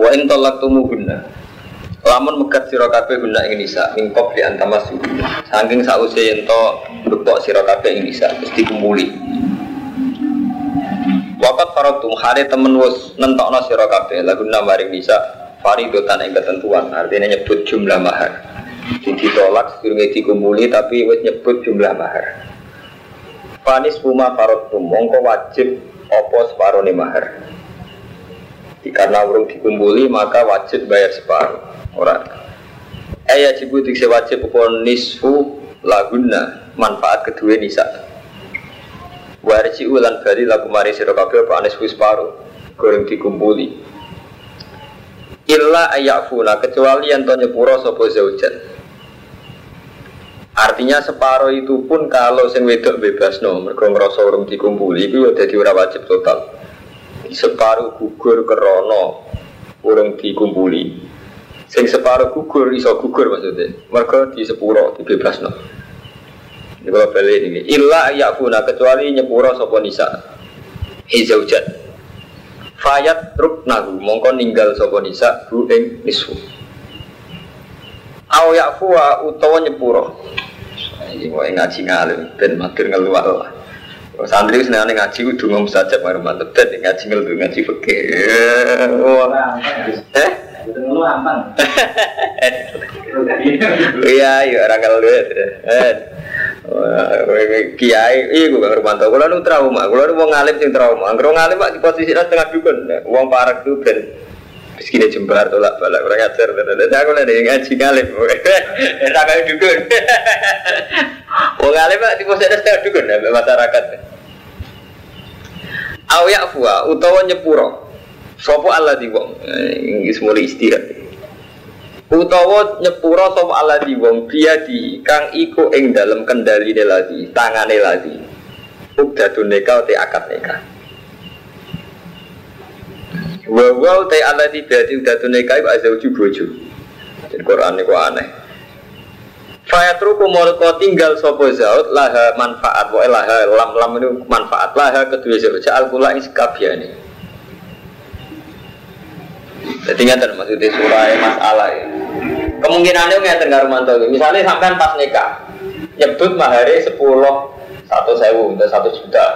Wa in talaqtumuhunna Lamun megat sira kabeh guna ing nisa mingkop di antamasu. Saking sause yen to mbekok sira kabeh ing nisa mesti dikumpuli. Wakat faratum hari temen wis nentokno sira kabeh laguna maring nisa faridotan ing ketentuan artinya nyebut jumlah mahar. Jadi ditolak sedurunge dikumpuli tapi wis nyebut jumlah mahar. Panis rumah faratum mongko wajib opo separuh mahar. Karena urung dikumpuli maka wajib bayar separuh. Ora. Ayat jibu dikse wajib apa nisfu laguna manfaat kedua nisa. Warisi ulan bali lagu mari sira kabeh apa anis wis paru goreng dikumpuli. Illa ayafuna kecuali yang to nyepuro sapa zaujat. Artinya separuh itu pun kalau sing wedok bebas no, mereka ngerasa urung dikumpuli itu ya dadi ora wajib total. Separuh gugur kerono urung dikumpuli. Sing separuh gugur iso gugur maksudnya. Mereka di sepuro di bebas no ini kalau balik ini. Illa yakuna kecuali nyepuro sopo nisa. Hizaujat fayat truk nagu mongko ninggal sopo nisa hu ing nisu aw yakfuwa utawa nyepuro. Ini ngaji ngalim dan matur ngeluar. lah santri seneng ngaji kudu ngomong saja baru mantep dan ngaji ngeluar ngaji fakir eh Iya, iya orang kalau duit. Kiai, iya gue gak Romanto. Kalau lu trauma, kalau lu mau ngalim sing trauma. Kalau ngalim pak di posisi setengah dukun, uang parah tuh ben. Meski jembar tolak balak orang ajar. Dan aku ada yang ngaji ngalim. Rakyat dukun. Uang ngalim pak di posisi setengah dukun masyarakat. Awiyak fuwa utawa nyepuro Sopo Allah di wong, ini semua istirahat. Utawa nyepuro sopo Allah di wong dia di kang iku ing dalam kendali lagi, tangane lagi. Ukdadun neka te akad neka. Wawaw te Allah di berarti ukdadun neka iku azawju bojo. Jadi Quran ini aneh. Fayatruku molko tinggal sopo zaud laha manfaat, wa laha lam lam ini manfaat laha kedua zaud. Al kula ing sekabiane. Jadi nggak maksudnya surah masalah ya. Kemungkinannya nggak nggak romanto. Misalnya sampai pas nikah, nyebut mahari sepuluh satu sewu atau satu juta.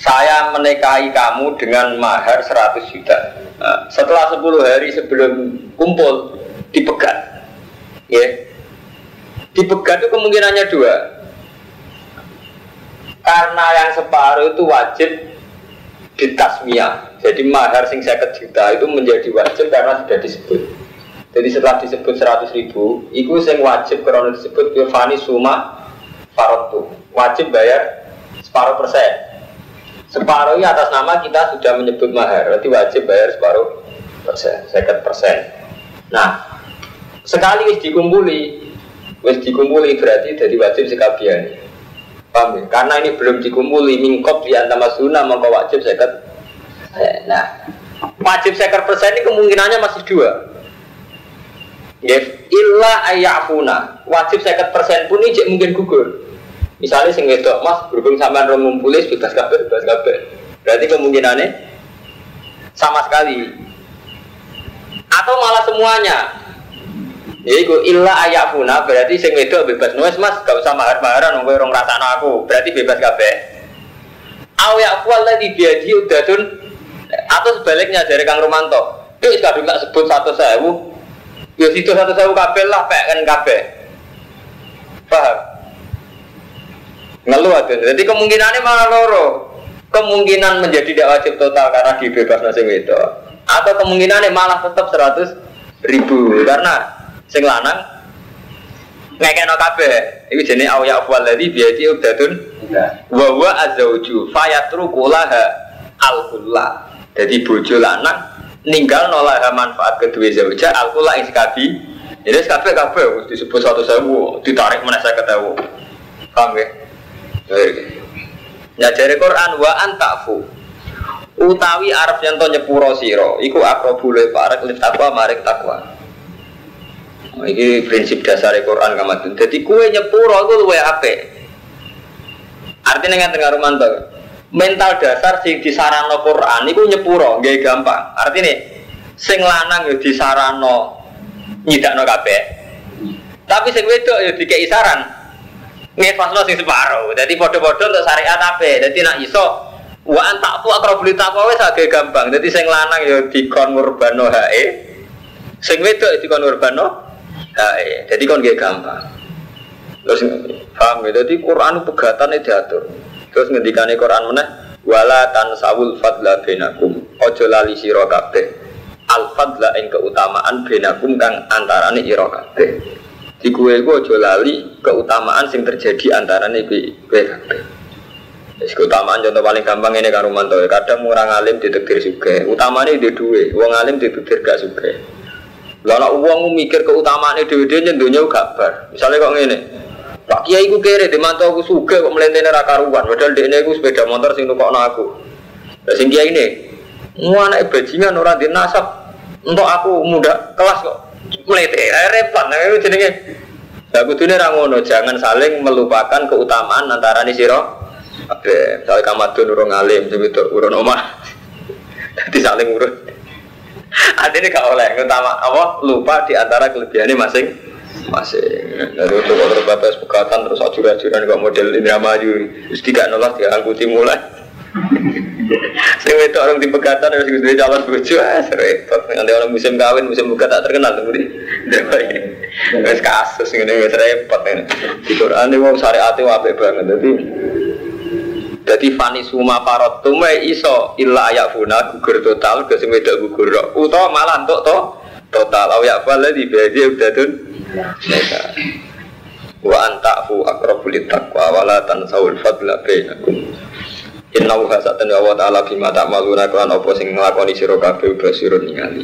Saya menikahi kamu dengan mahar 100 juta. Nah, setelah 10 hari sebelum kumpul dipegat, ya, dipegat itu kemungkinannya dua. Karena yang separuh itu wajib ditasmiyah. Jadi mahar sing 50 juta itu menjadi wajib karena sudah disebut. Jadi setelah disebut 100 ribu, itu sing wajib karena disebut Firfani Suma Farotu. Wajib bayar separuh persen. Separuh ini atas nama kita sudah menyebut mahar, berarti wajib bayar separuh persen, sekian persen. Nah, sekali wis dikumpuli, wis dikumpuli berarti jadi wajib sekabian. Paham ya? Karena ini belum dikumpuli, mingkop di antara sunnah maka wajib sekat. Nah, wajib sekat persen ini kemungkinannya masih dua. Ya, illa ayafuna. Wajib sekat persen pun ini mungkin gugur. Misalnya sing wedok mas berhubung sama rong ngumpulis bebas kabeh bebas kabeh. Berarti kemungkinannya sama sekali. Atau malah semuanya. Yaiku illa ayafuna berarti sing wedok bebas nulis mas gak usah mahar-maharan wong rong rasakno aku. Berarti bebas kabeh. Aw ya di biadi udadun atau sebaliknya dari Kang Romanto. Yuk kadung tak sebut satu sewu. Ya situ satu sewu kabeh lah pek kan kabeh. Paham? ngeluh ada. Jadi kemungkinannya malah loro. Kemungkinan menjadi tidak wajib total karena dibebas nasi itu. Atau kemungkinannya malah tetap 100 ribu karena sing lanang ngekeno kabeh. Iku jenenge awya afwal ladzi biati ubdatun wa huwa azauju fayatruku laha al Jadi bojo lanang ninggal nolaha manfaat kedua zauja al ing sekabi. Jadi sekabi kabeh disebut satu sewu ditarik mana saya ketahu. Paham ya? Ya dari Quran wa antafu utawi yang to nyepuro siro iku akrobule parek li takwa marik takwa ini prinsip dasar Quran kamatun jadi kue nyepuro itu luwe ape artinya nggak tengah romanto mental dasar sing disarano Quran iku nyepuro nggih gampang. Artinya sing lanang yo disarano nyidakno kabeh. Tapi sing wedok yo dikei saran ngefasno sing separo. Dadi padha-padha untuk syariat kabeh. Dadi nak iso wa antak tu akrabul taqwa wis agak gampang. Dadi sing lanang yo dikon ngurbano hae. Sing wedok dikon ngurbano hae. Dadi kon nggih gampang. Terus paham ya? Jadi Quran pegatan diatur. Terus ngendikane Quran mana? Wala tansawul fadla benakum. Ojo lali sira kabeh. Al fadla ing keutamaan benakum kang antarane ira kabeh. Di kue ku ojo lali keutamaan sing terjadi antarane kowe kabeh. Wis keutamaan contoh paling gampang ini kan Rumanto. Kadang orang alim ditektir juga. Utamanya di dua. Wong alim ditektir gak juga. Lalu uang mikir keutamaan dia nyentuhnya gak bar. Misalnya kok ngene, Pak Kiai ku kere dimantau aku suge kok melentene ra karuan padahal dekne iku sepeda motor sing nukokno aku. Lah sing kiai ini mu anake bajingan ora di nasab untuk aku muda kelas kok melete repot nah itu jenenge Lah kudune ra ngono jangan saling melupakan keutamaan antara ni sira kabeh. Misale kamadun urung alim sing itu urun omah. Dadi saling urut. Adene gak oleh. Utama apa? Lupa di antara kelebihannya masing masih dari untuk order batas pekatan terus acuran-acuran kok model Indra Maju terus tidak nolak dia angkuti mulai. Saya itu orang di pegatan harus gede calon bojo ah repot nanti orang musim kawin musim buka tak terkenal tuh di wes kasus ini wes repot ini di Quran ini mau syariat itu apa banget jadi jadi fani suma parot tuh iso illa ayak funa gugur total ke semeda gugur utawa malah untuk to total. Ayak fala di tuh mereka wa antafu akrabul taqwa wala tansawul fadla bainakum. Inna wa hasatan wa ta'ala bima ta'maluna kan apa sing nglakoni sira kabeh basirun ningali.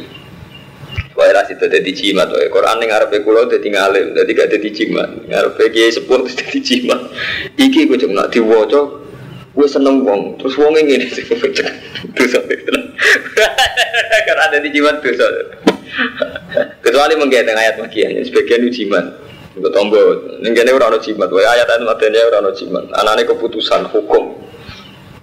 Wae ra situ dadi jimat wae. Quran ning arepe kula dadi ngalim dadi gak dadi jimat. Ngarepe kiai sepuh dadi jimat. Iki ku cuma diwaca gue seneng wong. Terus wong ngene sih dosa karena ada di jimat dosa. Kecuali mengkait ayat magian sebagian ujiman untuk tombol. Ini orang no jimat ayat ayat materi orang anaknya keputusan hukum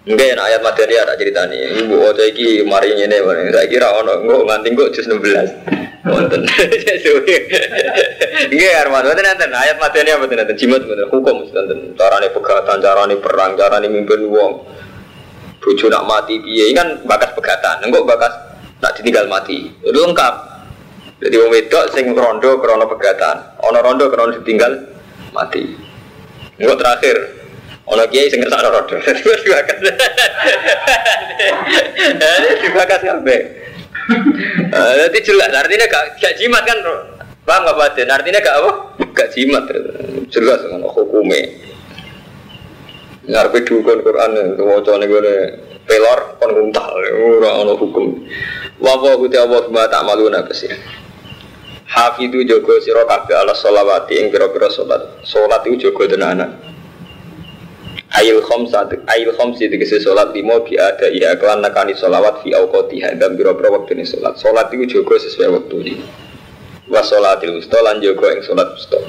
Enggak ayat materi ada cerita nih. Ibu ojo iki mari ini, saya kira ono enggak nganti enggak jus 16. Wonten. Enggak Arman, wonten nanti ayat materi apa nanti jimat bener hukum nanten. Carane pegatan, carane perang, carane mimpin wong. Bojo nak mati piye kan bakas pegatan, enggak bakas nak ditinggal mati. Itu lengkap. Jadi wong wedok sing rondo krana pegatan, ono rondo krana ditinggal mati. Enggak terakhir, Ono kiai sing ngersakno rodo. Dibakas. Dibakas kabeh. Jadi jelas artinya gak gak jimat kan Paham gak batin? Artinya gak apa? Gak jimat Jelas kan hukumnya Ngarepe dukun Quran wacane gone pelor kon nguntal ora ana hukum. Wa wa gusti Allah bima ta'maluna besi. Hafidu jaga sira kabeh ala sholawati ing pira-pira salat. Salat iku jaga tenanan. Ail khamsa ail khamsi tegese salat limo bi ada ya kelan nakani sholawat fi auqatiha dan pira-pira wektune salat. Salat iku jaga sesuai wektune. Wa sholatil wusta lan jaga ing salat wusta.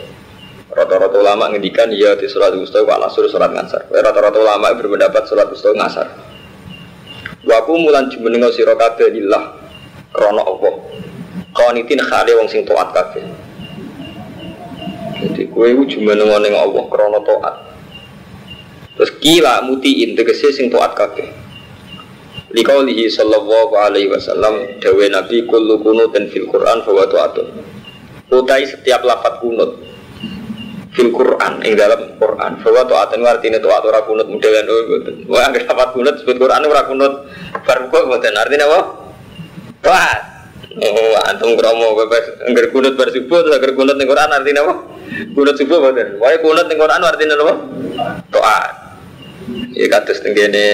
Rata-rata ulama ngendikan ya di sholat wusta wa asur sholat ngasar. Rata-rata ulama berpendapat sholat wusta ngasar. Waku mulan jumenengo sira kabeh lillah krana apa? Qanitin khale wong sing taat kabeh. Jadi kowe iku jumenengo ning Allah krana taat. Terus kila mutiin tegese sing taat kabeh. Likaulihi sallallahu alaihi wasallam dawe Nabi kullu kunutin fil Quran fa wa ta'atun. Utai setiap lapat kunut fil Quran ing dalam Quran. Bahwa taatan artinya taat ora kunut modelan oh mboten. Wah anggere dapat kunut sebut Quran ora kunut. Bar kok mboten artinya apa? Taat oh antum kromo bebas. Anggere kunut bar subuh terus kunut ning Quran apa? Kunut subuh mboten. Wae kunut ning Quran apa? Taat ya kados teng kene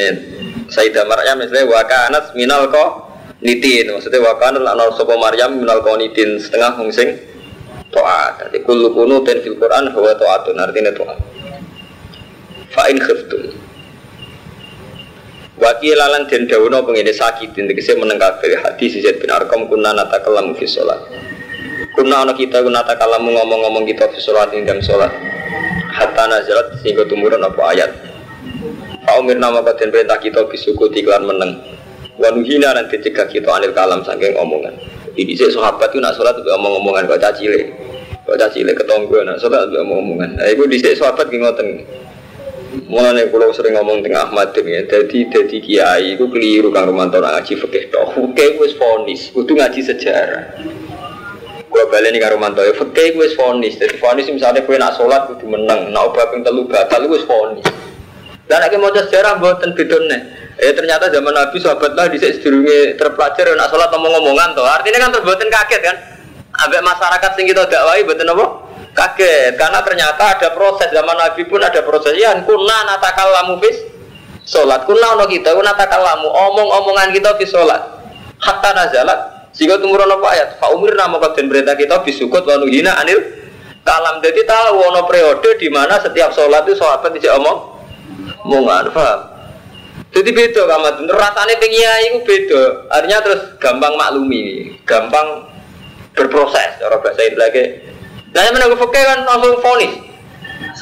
Sayyidah Maryam misalnya wa kanat minal ko nitin maksudnya wa kanat lan sapa Maryam minal ko nitin setengah wong sing to'at. Jadi kullu kunutin fil Quran bahwa to'atun artinya to'at. Fa'in khiftum. Wakil lalan den dawono pengene sakitin tegese meneng kabeh hadis Zaid bin Arqam kunna natakallamu fi sholat. Kunna ana kita kunna natakallamu ngomong-ngomong kita fi sholat ing dalam sholat. Hatta nazalat sehingga tumurun apa ayat. Pak Umir nama kaden perintah kita bisuku iklan meneng. Wanuhina nanti cegah kita anil kalam saking omongan. Jadi bisa sahabat itu nak itu omong-omongan kok cacile. Kok cacile ketonggo nak itu omong-omongan. Nah itu bisa sahabat ki ngoten. Mulane kula sering ngomong tengah Ahmad ya. Jadi jadi kiai iku keliru Kang Romanto ngaji fikih tok. Fikih wis fonis, kudu ngaji sejarah. Gua baleni karo mantu ya fikih wis fonis. Jadi fonis misalnya kowe nak sholat kudu menang, nak obah ping telu batal wis fonis. Dan nek mau sejarah mboten bedone. Eh ternyata zaman Nabi sahabat lah dhisik sedurunge terpelajar nak sholat ngomong-ngomongan toh. Artinya kan terbuatin kaget kan. Ambek masyarakat sing kita dakwahi mboten apa? kaget. Karena ternyata ada proses. Zaman Nabi pun ada proses. Ya kuna natakal lamu bis sholat kuna ono kita kuna natakal lamu omong-omongan kita bis sholat hatta nazalat. Sehingga tumurun apa ayat? Fa umir nama kaden berita kita bisukut wa hina anil kalam. Jadi tahu ono periode di mana setiap sholat itu sahabat tidak omong omongan paham jadi beda kamat rasanya pengiai itu beda artinya terus gampang maklumi gampang berproses orang bahasa itu lagi Nah yang menanggung fakir kan langsung fonis.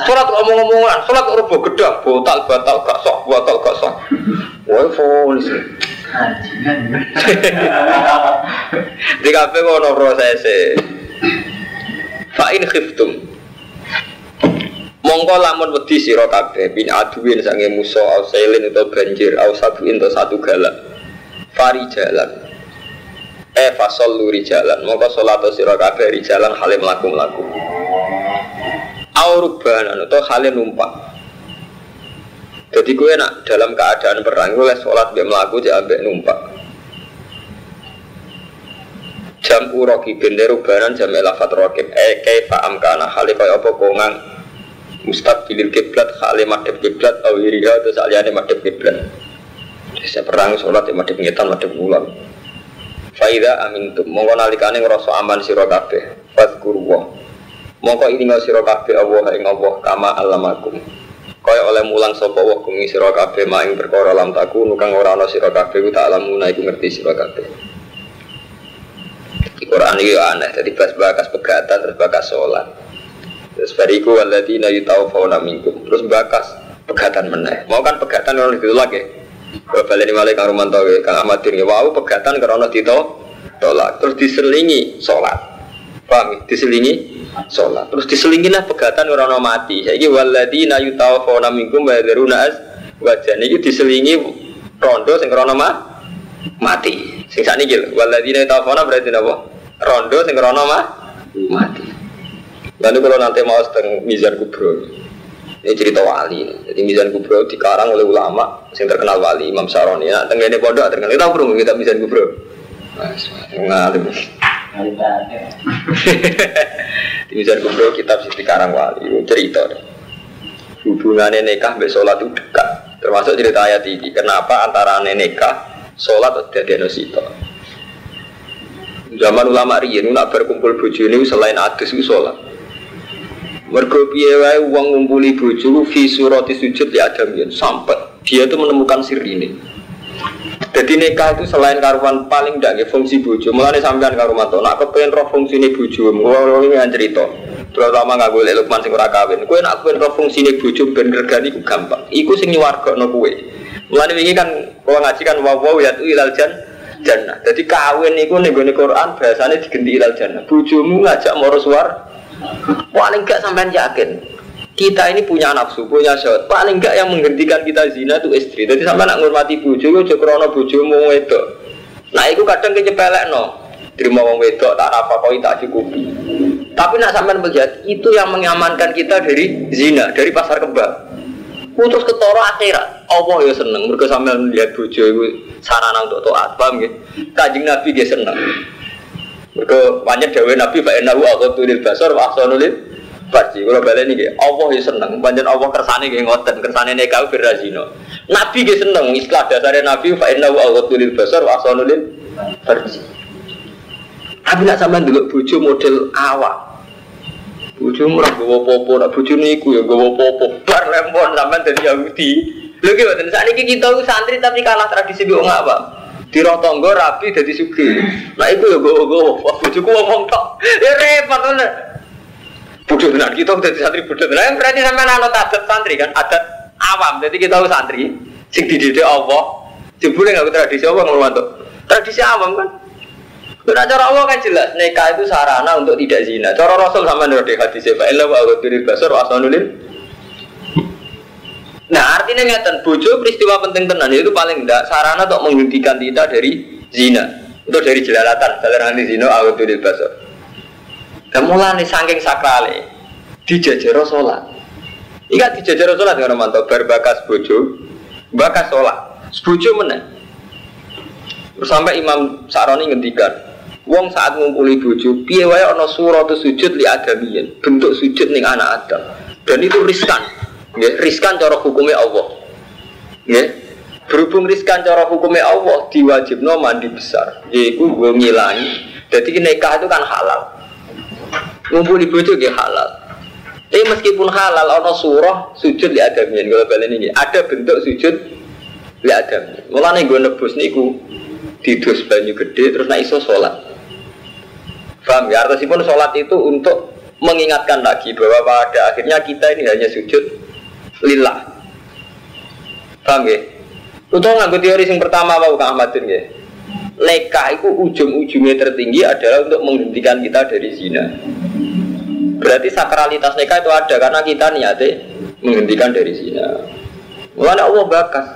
Sholat ngomong-ngomongan, sholat rubo gedang, botal batal gak sok, batal gak sok. Wah fonis. Di kafe kono proses. Fa'in khiftum. Mongko lamun wedi sira kabeh bin aduin sange musa au sailin utawa banjir au satu ento satu galak. Fari jalan. E fasol luri jalan. Mongko sholat sira kabeh jalan halim laku laku aurubanan atau halim numpak. Jadi gue nak dalam keadaan perang gue sholat biar melaku jadi ambek numpak. Jam uroki bender rubanan jam elafat rokib. Eh kaifa amkana hali kaya apa kongang mustaqbilil kiblat hali madhab kiblat awiriha terus aliane madhab kiblat saya perang sholat ya madhab ngetan madhab ulang Faida amin tu mongko nalikane ngrasa aman sira kabeh. Fadkurwa. Mongko ilinga sira kabeh Allah ing Allah kama alamakum. Kaya oleh mulang sapa wa kumi sira kabeh maing perkara lam taku nukang ora ana sira kabeh ku tak lamuna iku ngerti sira kabeh. Di Quran ini aneh, jadi pas bakas pegatan terus bakas sholat. Terus bariku waladina yutawfawna minkum. Terus bakas pegatan meneh. Mau kan pegatan orang itu lagi. Kalau balik balik kang Romanto, kang Ahmad Diri, wow pegatan karena tito tolak, terus diselingi sholat, paham? Ya? Diselingi sholat, terus diselingi lah pegatan karena mati. Ini waladina yutawafona minkum wadaruna as wajah ini diselingi rondo sing karena ma mati. Sing saat ini waladina yutawafona berarti apa? Rondo sing karena ma mati. Lalu kalau nanti mau setengah mizar kubro, ini cerita wali. Jadi Mizan Kubro dikarang oleh ulama yang terkenal wali Imam Saroni. Nah, tenggene pondok terkenal. Kita perlu kita Mizan Kubro. Ngalim. Di Mizan Kubro kitab sih dikarang wali. Cerita. Hubungannya nikah besok itu dekat. Termasuk cerita ayat ini. Kenapa antara nikah sholat atau diagnosito. Zaman ulama riyen nak berkumpul bojo ini selain adus itu sholat. Mergo piye wae wong ngumpuli bojo fi surati sujud ya ada yen sampai dia itu menemukan sir ini. Jadi nikah itu selain karuan paling ndak fungsi bojo. Mulane sampean karo mantu nak kepengen roh fungsine bojo, ngono iki cerita. Terutama nggak boleh lukman sing ora kawin. Kowe nak kepengen roh fungsine bojo ben regani iku gampang. Iku sing nyuwargakno kowe. Mulane iki kan kalau ngaji kan wa wa ya ilal jan jannah. Jadi kawin iku ning Quran bahasane digenti ilal jannah. Bojomu ngajak moro suar Paling enggak sampean yakin kita ini punya nafsu, punya syahwat. Paling enggak yang menghentikan kita zina itu istri. Jadi sampai nak ngurmati bojo, yo krono bojomu wedok. Nah, itu kadang kecepelek no. Terima wong wedok tak apa kau tak cukupi. Tapi nak sampean melihat itu yang mengamankan kita dari zina, dari pasar kembang. Putus ketoro akhirat. Allah ya seneng. Mereka sampean melihat bojo itu sarana untuk taat, paham gitu? Kajing Nabi dia seneng. Mereka banyak dawe Nabi fa innahu aqatu lil basar wa ahsanu lil farji. Kalau balik ini Allah seneng. Banyak Allah kersane nggih ngoten, kersane nekau berazino. Nabi nggih seneng. Istilah dasarnya Nabi fa innahu aqatu lil basar wa ahsanu lil farji. Tapi nak sampean dulu bojo model awak. Bojo murah gawa popo, nak bojo niku ya gawa popo. Bar lempon sampean dadi Yahudi. Lho ki mboten sakniki kita santri tapi kalah tradisi wong apa? Di tonggo rapi jadi sugi. Nah itu ya gue gue, wah bujuku ngomong tok, ya repot kan. Bodoh benar kita jadi santri bodoh benar. Berarti sampai anak adat santri kan, adat awam. Jadi kita tahu santri sing dididik Allah. Jebule nggak tradisi apa ngomong tuh. Tradisi awam kan. Karena cara Allah kan jelas, nikah itu sarana untuk tidak zina. Cara Rasul sama nurut hadis ya, wa ghaduril basar wa asanulil. Nah artinya ngeten, bojo peristiwa penting tenan itu paling tidak sarana untuk menghentikan kita dari zina. Itu dari jelalatan, jalan nanti zina ghaduril basar. Dan mulai saking sakrale, dijajaro sholat. Iya dijajaro sholat dengan mantap, berbakas bojo, bakas sholat. Bojo mana? Sampai Imam Saroni ngendikan, Wong saat ngumpuli bojo, piye wae ana suratu sujud li adamiyin, bentuk sujud ning anak Adam. Dan itu riskan. Nggih, riskan cara hukumnya Allah. Nggih. Berhubung riskan cara hukumnya Allah diwajibno mandi besar. Yaiku gue ngilangi. Jadi nikah itu kan halal. Ngumpuli bojo nggih halal. Tapi meskipun halal ana surah sujud li adamiyin kalau balen ini ada bentuk sujud li adamiyin. Mulane gue nebus niku didus banyu gede terus naik iso sholat Paham ya? Artinya sholat itu untuk mengingatkan lagi bahwa pada akhirnya kita ini hanya sujud lillah. Paham ya? Untuk nggak teori yang pertama apa Kang Ahmadin ya? Leka itu ujung-ujungnya tertinggi adalah untuk menghentikan kita dari zina. Berarti sakralitas neka itu ada karena kita niatnya menghentikan dari zina. Mulanya Allah bakas.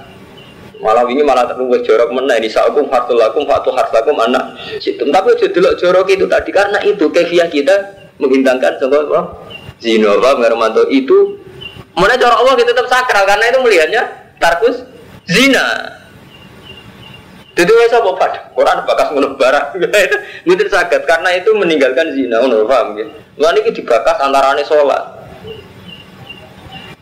Malah ini malah terlalu jorok mana ini sakum hartul lakum fatu hartakum anak situ. Tapi aja jorok itu tadi karena itu kefiah kita menghintangkan contoh? Zino apa itu mana jorok Allah kita tetap sakral karena itu melihatnya tarkus zina. Jadi wes apa pada Quran bakas ngono barang. Mungkin sakit karena itu meninggalkan zina, ngono paham ya. Lalu ini dibakas antarane sholat.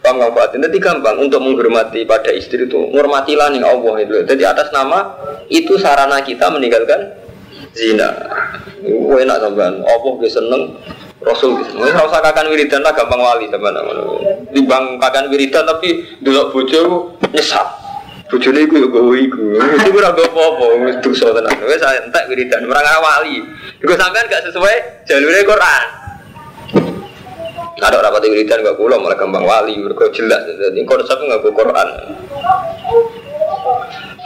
Paham nggak Pak? Nanti gampang untuk menghormati pada istri itu. Menghormatilah nih Allah itu. Jadi atas nama itu sarana kita meninggalkan zina. Enak sampean. Allah gue seneng. Rasul gue seneng. Kalau usah kakan wiridan lah gampang wali sampean. Dibang kakan wiridan tapi dulu bojo nyesat. Bojone iku yo gowo iku. Itu ora gowo apa-apa, wis dosa tenan. Wis entek wiridan, ora wali. Iku sampean gak sesuai jalure Quran. Ada rapat wiridan gak pulau malah gampang wali, mereka jelas. Jadi konsep nggak Quran.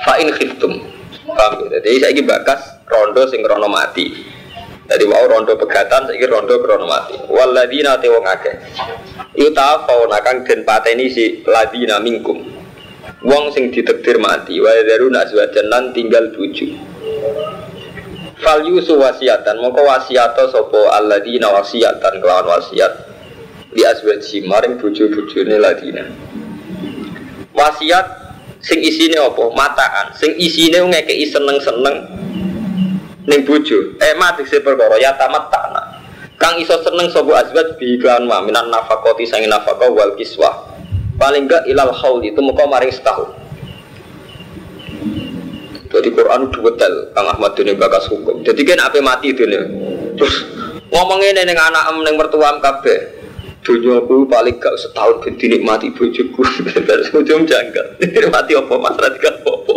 Fa'in khiftum. Paham ya? Jadi saya ini bakas rondo sing rono mati. Jadi mau rondo pegatan, saya rondo krono mati. Waladina te wong akeh. Yuta fauna kang den pateni si ladina mingkum. Wong sing ditekdir mati. Wa daru naswajan lan tinggal tujuh. Fal yusu wasiatan, mongko wasiato sopo alladina wasiatan kelawan wasiat di aswaji maring bojo-bojone ladina wasiat sing isine apa mataan sing isine ngekeki seneng-seneng ning bojo. Eh mati se perkara. Ya tamat takna kang iso seneng sapa azwaj bi iklan wa minan nafaqati sangin nafaqah wal kiswah. Paling gak ilal haul itu muka maring setahun. Jadi Quran detail Kang Ahmad ini bakas hukum. Jadi kan apa mati nih terus ngomongin neng anak em neng mertuam kabeh. Dunia aku paling gak setahun ben dinikmati bojoku. Terus ujung janggal. Mati apa mas? Radikal apa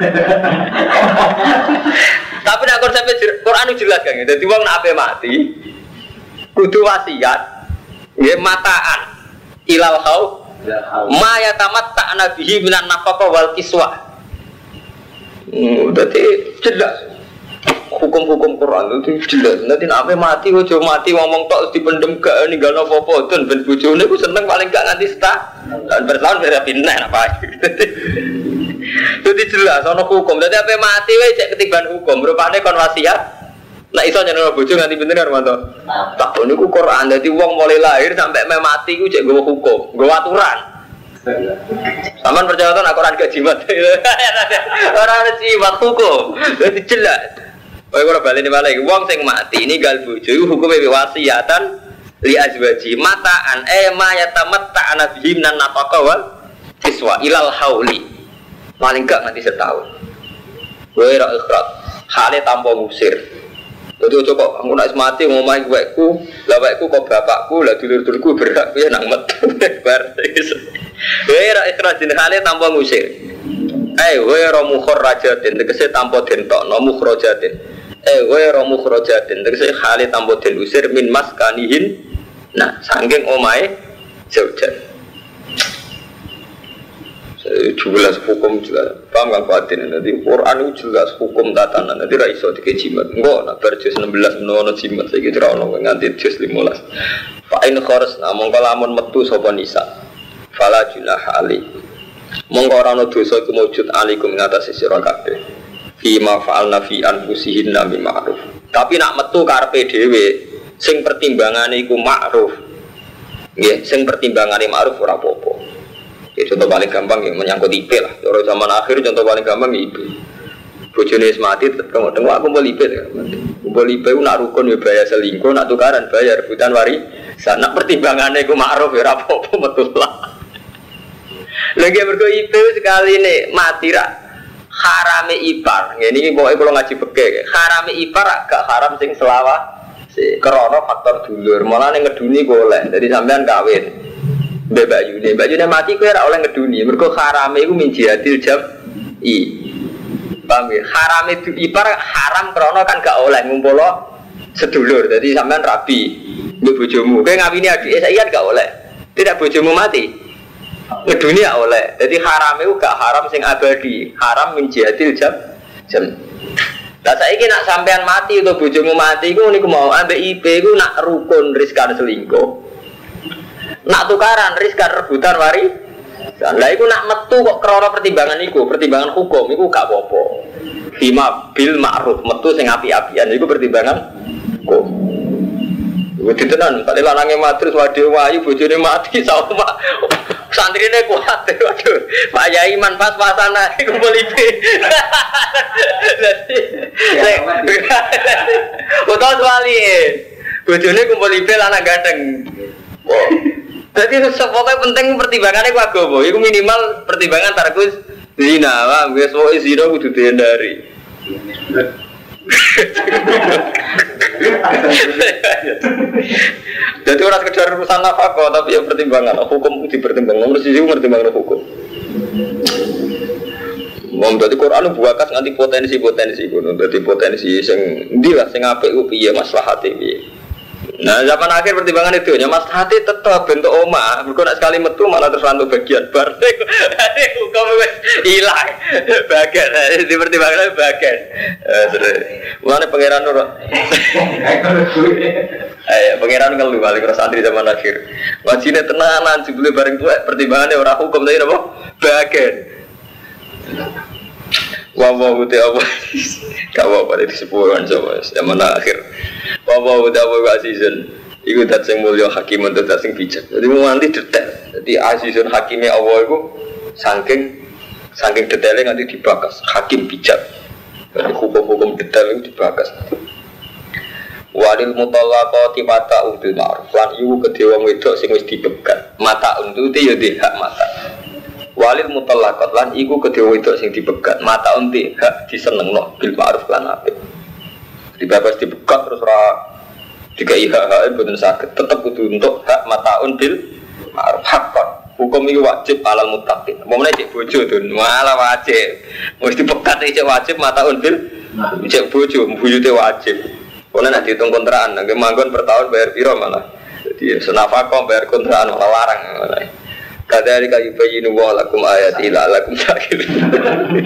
tapi nak konsep Quran itu jelas kan jadi uang nak mati kudu wasiat ya mataan. Ilal hau ma tamat tak nabihi minan nafkah wal kiswah. Hmm, berarti jelas. Hukum-hukum Quran itu jelas. Nanti apa mati, ojo mati ngomong tok dipendem gak ini gak nopo apa dan ben bujone aku seneng paling gak nganti setah. Dan bertahun beda pindah apa. Jadi jelas, ono hukum. Jadi apa mati, cek ketiban hukum. Rupanya kon wasiat. Nah iso nyeneng bojo nganti pinter kan mantu. Tak niku Quran. Jadi uang mulai lahir sampai me mati ku cek gue hukum, gue aturan. Taman percaya tuh Quran gak jimat. Ada jimat hukum. Jadi jelas. Oh, kalau balik ini balik, uang sing mati ini gal bojo hukumnya wasiatan li azwaji mataan eh ma yatamatta anabihim nan nafaka wal kiswa ilal hauli paling gak nanti setahun. Gue ra ikhrat hale tanpa musir jadi kok aku nak mati mau main wekku lah wekku kok bapakku? Lah dulur dulurku berak ya nang metu. Bar gue ra ikhrat jeneng hale tanpa musir eh gue ra mukhrajatin. Tegese tanpa den tokno mukhrajatin. Eh wa romu khrojatin tegese hale tambo den usir min mas kanihin nah sangking omae zaujan Eh, jelas hukum jelas paham kan kuatin nanti Quran itu jelas hukum tatanan. Nanti raiso tiga jimat. Enggak nak berjus 16 menono jimat saya kira orang nganti jus 15 Pak in khores namun kalamun metu sopo nisa? Fala junah ali mongko ora ana dosa iku mujud alikum ngatasi sira kabeh. Fi ma fa'alna fi anfusihin nabi ma'ruf. Tapi nak metu karepe dhewe sing pertimbangane iku ma'ruf. Nggih sing pertimbangane ma'ruf ora apa-apa Ya, contoh paling gampang yang menyangkut IP lah. Orang zaman akhir contoh paling gampang IP. Bojone wis mati kamu tengok aku mau IP. Kumpul IP nak rukun ya bayar selingkuh, nak tukaran bayar rebutan wari. Sana pertimbangannya ku ma'ruf ya apa-apa betul lah. Lagi berko IP sekali nih mati rak harame ipar. Ini pokoknya kalau ngaji peke, harame ipar gak haram sing selawa. Si krono faktor dulur, malah nih ngeduni boleh. Jadi sampean kawin. Mbak Yuni, Mbak Yuni mati kue ora oleh ngeduni. Mergo harame iku min jam i. Paham ya? Haram itu ipar haram krono kan gak oleh ngumpulo sedulur. Jadi sampean rabi mbek bojomu. Kowe ngawini adike saya gak oleh. Tidak bojomu mati. Ngeduni ya oleh. Jadi haram itu gak haram sing abadi. Haram min jihadil jam jam. Lah saiki nak sampean mati atau bojomu mati iku niku mau ambek IP iku nak rukun riskan selingkuh. Nak tukaran, riskan rebutan wari. Lah iku nak metu kok krana pertimbangan iku, pertimbangan hukum iku gak apa-apa. Bima bil ma'ruf, metu sing api-apian iku pertimbangan hukum. Iku ditenan, kali lanange mati terus wadi wayu bojone mati sama santrine kuat waduh Pak Yai man pas-pasan ae kumpul ipe. Utawa wali bojone kumpul ipe lanang ganteng. Jadi pokoknya penting pertimbangannya ku agama. Itu minimal pertimbangan tarkus zina. Wah, gue semua zina kudu dihindari. Jadi orang sekedar urusan nafkah, tapi ya pertimbangan hukum dipertimbangkan. Nomor sisi pertimbangan hukum. Mau berarti Quran buakas nganti potensi potensi gunung. Jadi potensi sing dia sing apik ku piye maslahate piye. Nah zaman akhir pertimbangan itu ya mas hati tetap bentuk oma. Bukan nak sekali metu malah terus bagian bar. Hukum wes hilang bagian. Di pertimbangan bagian. Mana pangeran nur? Eh pangeran kalau balik ke santri zaman akhir. Wajibnya tenanan sebelum bareng tua pertimbangannya orang hukum tadi apa? Bagian. Wawa uti apa? Kau apa di sepuluhan coba zaman akhir. Wawa uti apa season? Iku dat sing mulia hakim untuk dat sing bijak. Jadi nanti detail. Jadi asisten hakimnya Allah itu saking saking detailnya nanti dibakas. Hakim bijak. Jadi hukum-hukum detail itu dibakas. Walil mutallaqati mata udul ma'ruf. Lan iku kedhe wong wedok sing wis dibegat. Mata untuk ya hak mata walil mutallaqat lan iku kedhe wedok sing dibegat. Mata unti hak disenengno bil ma'ruf lan apik. Dibebas dibegat terus ora dikai hak hak boten saged. Tetep kudu untuk hak mataun bil ma'ruf. Hakon. Hukum ini wajib alal mutakin mau cek bojo tuh malah wajib. Mesti dibegat cek wajib mataun bil cek bojo buyute wajib. Kalau nanti hitung kontrakan, nanti manggon per tahun bayar piro malah. Jadi senafakon bayar kontrakan malah larang. Malah. Kadari kayu bayinu wa lakum ayati la lakum sakit.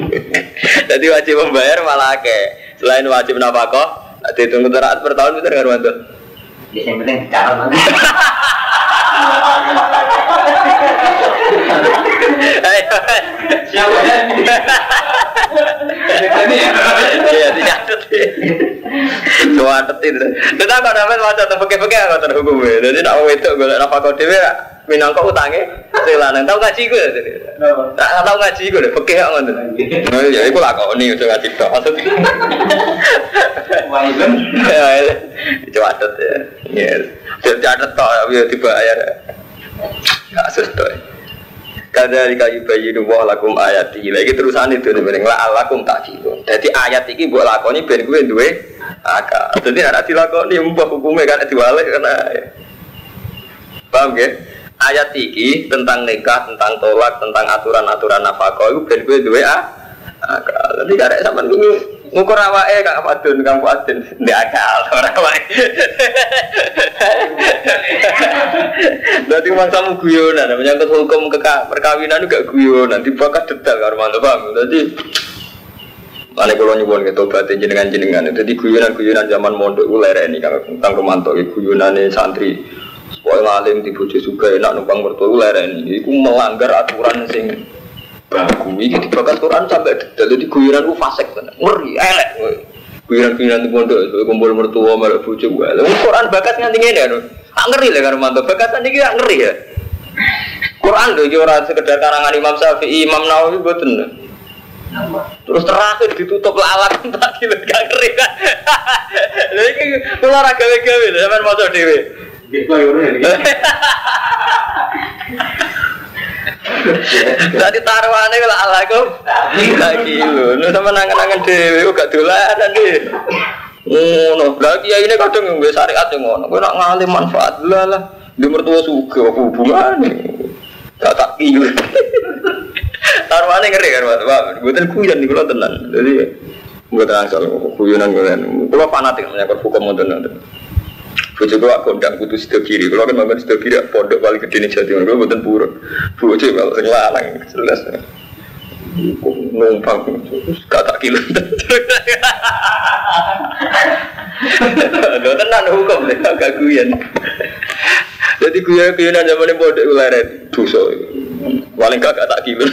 Jadi wajib membayar malah ke. Selain wajib nafkah, nanti tunggu teraat per tahun bisa nggak bantu. Yang penting cara? Iya, dicatat. Catat itu. Tetap kalau dapat macam tu pakai-pakai aku terhukum. Jadi itu gue nak pakai dewi minangka utangnya sing lanang tau ngaji gue tak tau ngaji gue deh pekeh kok ngono. Oh ya iku lakoni udah ngaji tok. Maksud Waiben. catet ya. Ya catet tok ya dibayar. Kasus tok. Kadari kayu bayi wah lakum ayat ini lagi terusan itu nih lah alakum tak gitu. Jadi ayat ini buat lakoni ben gue duwe akal. Jadi ada dilakoni mbah hukumnya kan diwalik karena paham ya? Ayat ini tentang nikah, tentang tolak, tentang aturan-aturan nafkah itu ben gue duwe akal. Jadi karek sama ini ngukur awake kak Fadun, kang Fadun di akal ora awake. Berarti mangsamu guyonan, menyangkut hukum keka, perkawinan juga guyonan, dibakar detail karo mantu paham. Jadi Mana kalau nyuwun gitu berarti jenengan jenengan itu di guyonan guyonan zaman mondok gue lereni kang kang romanto guyonan santri Wah ngalim di bojo juga enak numpang mertua lereni. Iku melanggar aturan sing baku. Iki dibakar Quran sampai detail. Jadi guyonan gue fasek tenan. Ngeri elek. Guyonan-guyonan di mondok kumpul mertua malah bojo gue. Quran bakat nganti ngene ya. Tak ngeri lah karo mantu. Bakat niki gak ngeri ya. Quran lho ora sekedar karangan Imam Syafi'i, Imam Nawawi boten. Terus terakhir ditutup lalat tak kilo gak kan. Lha iki kula ora gawe-gawe lho sampean maca dhewe. Gitu. Tadi taruhannya kalau ala kok lagi lu, lu sama nangan-nangan dewi, gak dolanan deh. Ngono, lagi ya ini kadang yang biasa syariat yang ngono, gue nak ngalim manfaat lah lah, di mertua suka apa hubungannya, gak tak kilo. Taruhannya ngeri kan, pak, gue tuh kuyan nih kalau tenang, jadi gue tenang soal kuyonan gue kan, gue fanatik menyangkut hukum mau tenang. Bojo kula kondang kudu sida kiri. Kula kan manggon sida kiri pondok paling gede Timur. Kula mboten purun. Bojo kalau sing lanang jelas. Numpang gak tak kilo. Lho tenan hukum lek gak guyon. Jadi guyon-guyonan zaman pondok kula ret dosa. Paling gak tak kilo.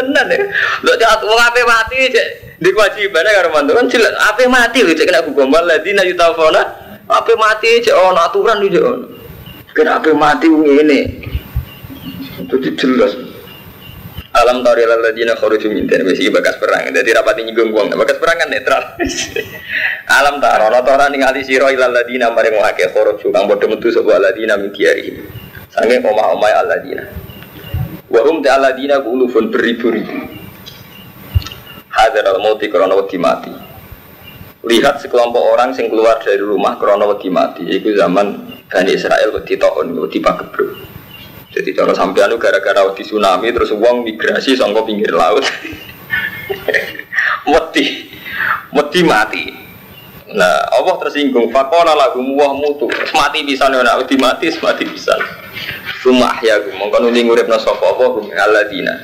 Tenan ya. Lho cak wong ape mati cek di kewajiban karo mantu kan jelas ape mati lho cek kena hukum waladina yutafona ape mati cek ono aturan di cek. Kena ape mati ngene. Itu jelas. Alam tari ladina kharuju min dan besi bakas perang. Jadi rapati nyinggung wong. Bakas perang kan netral. Alam taro ana ora ningali sira ilal ladina maring wong akeh kharuju kang padha metu sapa ladina min diari. Sange omah-omah aladina. Wa hum ta'aladina kulufun beribu-ribu. Hadar al-mauti karena wedi mati. Lihat sekelompok orang yang keluar dari rumah karena wedi mati. Itu zaman Bani Israel wedi taun, wedi pagebluk. Jadi cara sampean gara-gara wedi tsunami terus uang migrasi sangka pinggir laut. wedi. Wedi mati. Nah, Allah tersinggung. Fakola lagu muah mutu. Mati bisa nih, nah, mati, mati bisa. Rumah ya, gue mongkon nuli ngurip nasa apa gue aladina.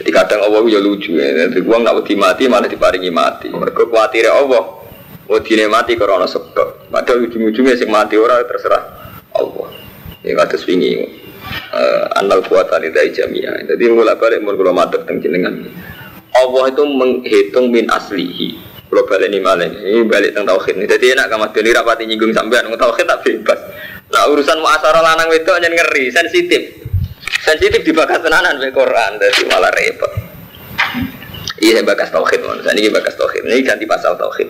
Jadi kadang Allah ya lucu ya. Jadi uang nak wedi mati malah diparingi mati. Mereka khawatir Allah. Wedi mati karena sebab. Padahal ujung-ujungnya sing mati orang terserah Allah. Ya kata swingi. Uh, anal kuat dari jamiah. Jadi mulai balik mulai kalau madep tentang jenengan. Allah itu menghitung min aslihi. Kalau balik ini malah ini balik tentang tauhid. Jadi enak kamu tuh rapati nyinggung sampean. Tauhid tak bebas. Nah urusan muasara lanang itu hanya ngeri, sensitif. Sensitif dibahas tenanan be Quran, jadi malah repot. Iya bakas tauhid, mon. Ini bakas tauhid. Ini ganti pasal tauhid.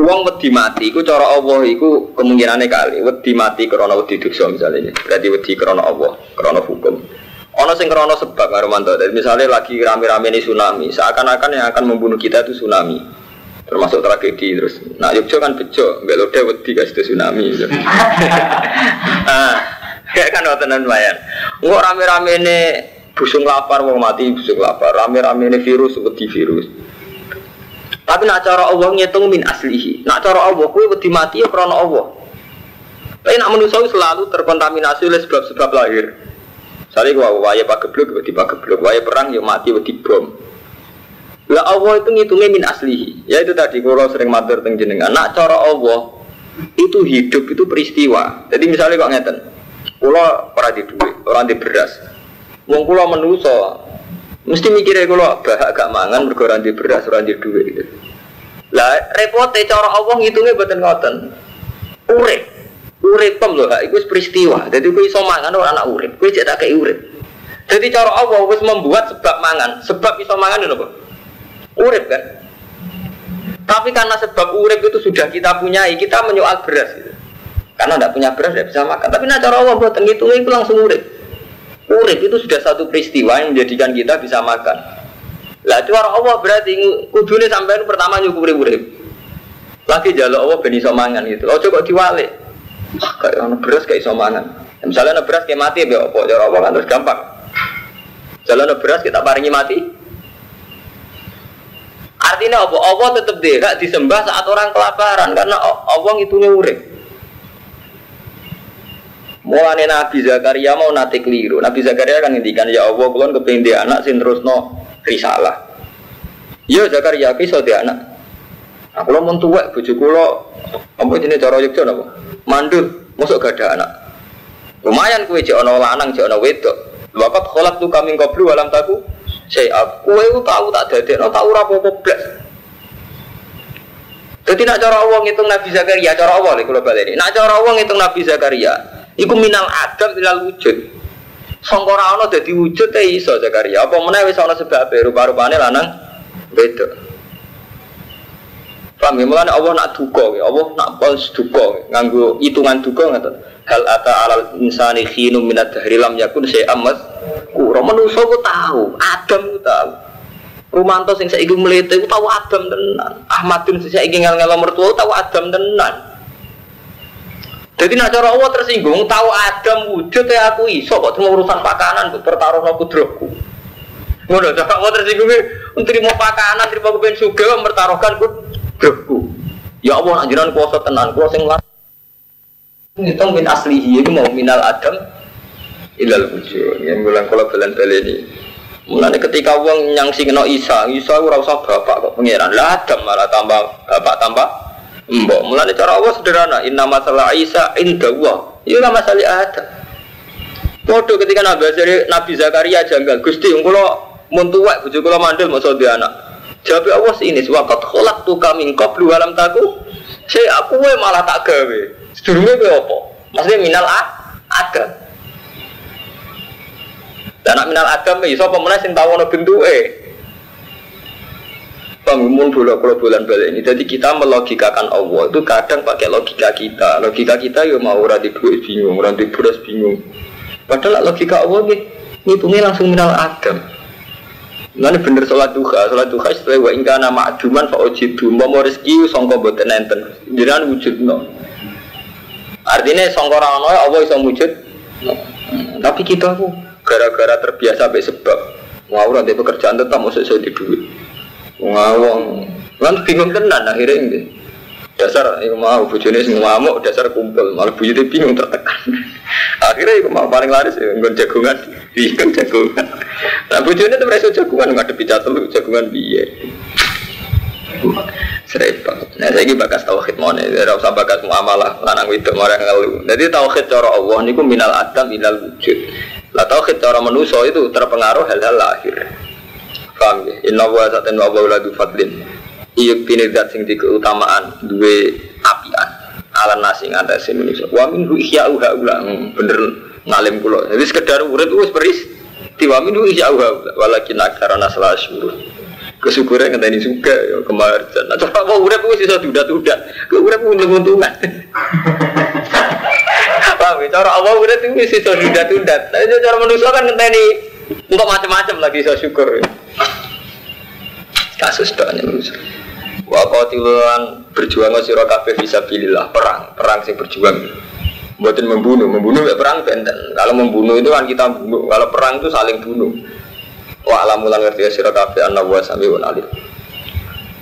Uang wedi mati, iku cara Allah, iku kemungkinannya kali. Wedi mati karena wedi dosa misalnya. Berarti wedi karena Allah, karena hukum. Ono sing karena sebab Romanto. Jadi misalnya lagi rame-rame ini tsunami, seakan-akan yang akan membunuh kita itu tsunami termasuk tragedi terus nah Yogyo kan bejo nggak lode wedi kasih tsunami gitu. nah kayak kan tenan lumayan nggak rame-rame ini busung lapar mau mati busung lapar rame-rame ini virus wedi virus tapi nak cara Allah ngitung min aslihi nak cara Allah kue wedi mati ya karena Allah tapi nak manusia selalu terkontaminasi oleh sebab-sebab lahir Misalnya gua waya pagebluk, wedi pagebluk, waya perang yuk mati wedi bom. Lah Allah itu ngitungnya min aslihi. Ya itu tadi kalau sering matur teng jenengan. Nak cara Allah itu hidup itu peristiwa. Jadi misalnya kok ngeten. Kula ora di duit, ora di beras. Wong kula menuso mesti mikirnya kula bahak gak mangan ora di beras, ora duit gitu. Lah repote cara Allah ngitungnya mboten ngoten. Urip. Urip pem lho, iku peristiwa. Jadi kowe iso mangan anak urip, kowe cek tak urip. Jadi cara Allah wis membuat sebab mangan, sebab iso mangan Pak urip kan tapi karena sebab urip itu sudah kita punyai kita menyoal beras gitu. karena tidak punya beras tidak bisa makan tapi nah cara Allah buat ngitungnya itu langsung urip urip itu sudah satu peristiwa yang menjadikan kita bisa makan. Lah cara Allah berarti kudune sampai pertama nyukuri urip lagi jalur Allah ben iso mangan gitu. Oh coba diwalik? Kayak ono beras kayak iso mangan. Misalnya ono beras kayak mati ya apa cara Allah kan terus gampang. Jalan beras kita paringi mati. Artinya apa? Allah tetap hak disembah saat orang kelaparan karena Allah ngitungnya urip. Mulane Nabi Zakaria mau nate keliru. Nabi Zakaria kan ngendikan ya Allah kulon kepengin dia anak sing terusno risalah. Ya Zakaria ki iso dia anak. Nah, kalau mau tuwek bojo kula apa jenenge cara Yogyakarta napa? Mandut, mosok gak anak. Lumayan kue jek ana lanang, jek ana wedok. Wakat kholak tu kami koblu alam taku. Saya kue itu tahu tak dadekno tahu ora apa-apa blas. Jadi nak cara Allah ngitung Nabi Zakaria, cara Allah nih kalau balik ini. Nak cara Allah ngitung Nabi Zakaria, iku minal adam ilal wujud. Sangkora ana dadi wujud teh iso Zakaria. Apa meneh wis ana sebab rupa-rupane lanang beda. Paham ya? Mulane Allah nak duka, ya. Allah nak pos duka, nganggo hitungan duka ngoten. Hal ata alal insani khinum minat dahri lam yakun syai'am mas. Kura manusa ku tahu, Adam ku tahu. Rumanto sing saiki mlete ku tahu Adam tenan. Ahmadun sing saiki ngel-ngelo mertua tahu Adam tenan. Jadi nak cara Allah tersinggung, tahu Adam wujud ya aku iso kok cuma urusan pakanan untuk pertaruh no kudroku. Ngono, cara Allah tersinggung, mau pakanan, terima kepen suga, mempertaruhkan Doku. Ya Allah nak jiran kuasa tenan, kuasa sing lan. Ngitung min aslihi itu mau minal adam ilal wujud. Yang bilang kalau belen ini. Mulanya ketika uang yang singno Isa, Isa ora usah bapak kok pangeran. Lah Adam malah tambah bapak tambah mbok. Mulanya cara Allah sederhana. Inna masalah Isa inda Allah. Iya masalah Adam. Waduh ketika Nabi, Nabi Zakaria janggal, Gusti, kalau mun tuwek bojo kula mandel masa dia anak. Jawab Allah ini wakat kolak tuh kami kau dua alam taku. Saya aku malah tak gawe. Sedurunge gue apa? Maksudnya minal a ada. Dan nak minal adam iso apa meneh sing tahu ana bentuke. Bangun bola kalau bulan balik ini. Jadi kita melogikakan Allah itu kadang pakai logika kita. Logika kita ya mau orang duit bingung, orang beras bingung. Padahal logika Allah nih, ngitungnya langsung minal adam. Nanti bener sholat duha, sholat duha setelah wa ingka nama aduman fa ojidu mau mau rezeki songko boten enten, jiran wujud no. Artinya songko rano Allah bisa wujud, no. tapi kita aku gara-gara terbiasa sampai sebab ngawur nanti pekerjaan tetap masuk saya di duit, ngawang, kan bingung tenan akhirnya ini. Dasar itu mau bujune sing ngamuk dasar kumpul. Malah bujune bingung tertekan. Akhirnya itu mau paling laris ya ngon jagungan. Bingung jagungan. Nah bujune tuh mereka jagungan ngadepi lu jagungan biye serempet nah saya bakas tauhid mana tidak usah bakas muamalah. Lanang itu orang ngeluh jadi tauhid cara Allah niku minal adam minal wujud. Lah tauhid cara manusia itu terpengaruh hal-hal lahir paham ya inna wa satin wa wa fadlin. Iya kini dat sing di keutamaan dua apian. Ala nasi ada Indonesia wa min hu uha ulang bener ngalim kulo jadi sekedar wis beris. Tiwa min hu ihya uha walakin akarana salah syuruh. Kesyukuran ngenteni suka ya kemarjan nah coba mau urip wis iso dudat-dudat ke urip untung-untungan. Paham ya? Cara Allah urip wis iso dudat-dudat tapi cara manusia kan ngenteni untuk macam-macam lagi iso syukur kasus doanya manusia Wa qatilan berjuang sira kabeh fisabilillah, perang, perang sing berjuang. Buatin membunuh, membunuh ya perang benten. Kalau membunuh itu kan kita bunuh, kalau perang itu saling bunuh. Wa alamulan ngerti sira kabeh anna wa sami wa alim.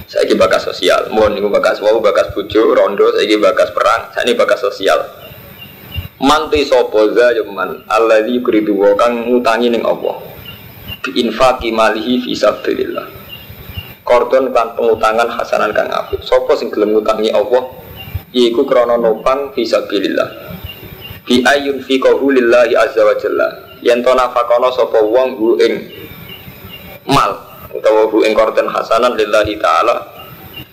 Saiki bakas sosial, mohon niku bakas wau bakas bojo, rondo, saiki bakas perang, saiki bakas sosial. Manti sapa za alladzi yuridu wa kang ngutangi ning Allah. Bi infaqi malihi fi sabilillah. Kordon kan pengutangan hasanan kang apik. Sopo sing gelem ngutangi Allah? Iku krana nopang fisabilillah bi ayun fi lillahi azza wa jalla. Yen to nafakono sapa wong hu ing mal utawa hu ing kordon hasanan lillahi taala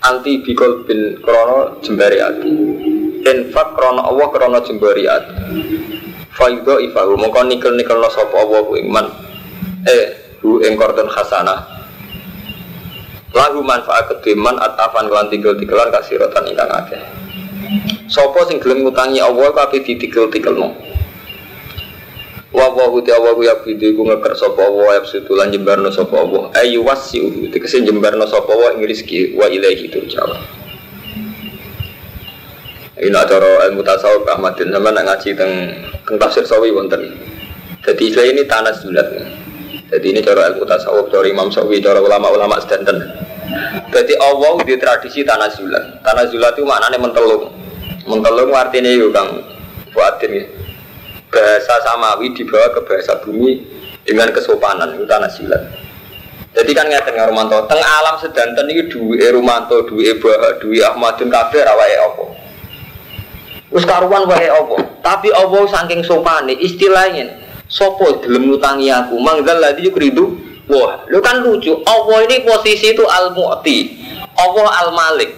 anti bikol bin krono jembari ati infak krono Allah krono jembari ati faido ifahu. Mongko nikel nikel no sapa Allah hu ing man eh hu ing kordon hasanah lahu manfaat kediman atafan kelan tigel-tigelan rotan ingkang akeh. Sopo sing gelem ngutangi Allah kabeh ditigel-tigelno? Wa wa hu ta wa ya bidu ku ngeker sapa wa ya sutulan jembarno sapa Allah. Ayu wasi tegese jembarno sapa wa ing rezeki wa ilaihi turja'un ini acara ilmu tasawuf Ahmadin sama nak ngaji teng teng tafsir sawi wonten jadi saya ini tanah sulat Jadi ini cara ilmu tasawuf, cara Imam Sawi, cara ulama-ulama sedanten. Jadi Allah di tradisi tanah zulat. Tanah zulat itu maknanya mentelung. Mentelung artinya itu kang buatin ya. Bahasa samawi dibawa ke bahasa bumi dengan kesopanan itu tanah zulat. Jadi kan nggak Romanto, teng alam sedanten itu duwe Romanto, duwe Bah, duwe Ahmadun kabeh rawai apa. Terus karuan wae apa. Tapi Allah saking sopane istilahnya sopo gelem ngutangi aku? Manggal lagi yukridu? Wah lu kan lucu. Allah ini posisi itu al mu'ti Allah al malik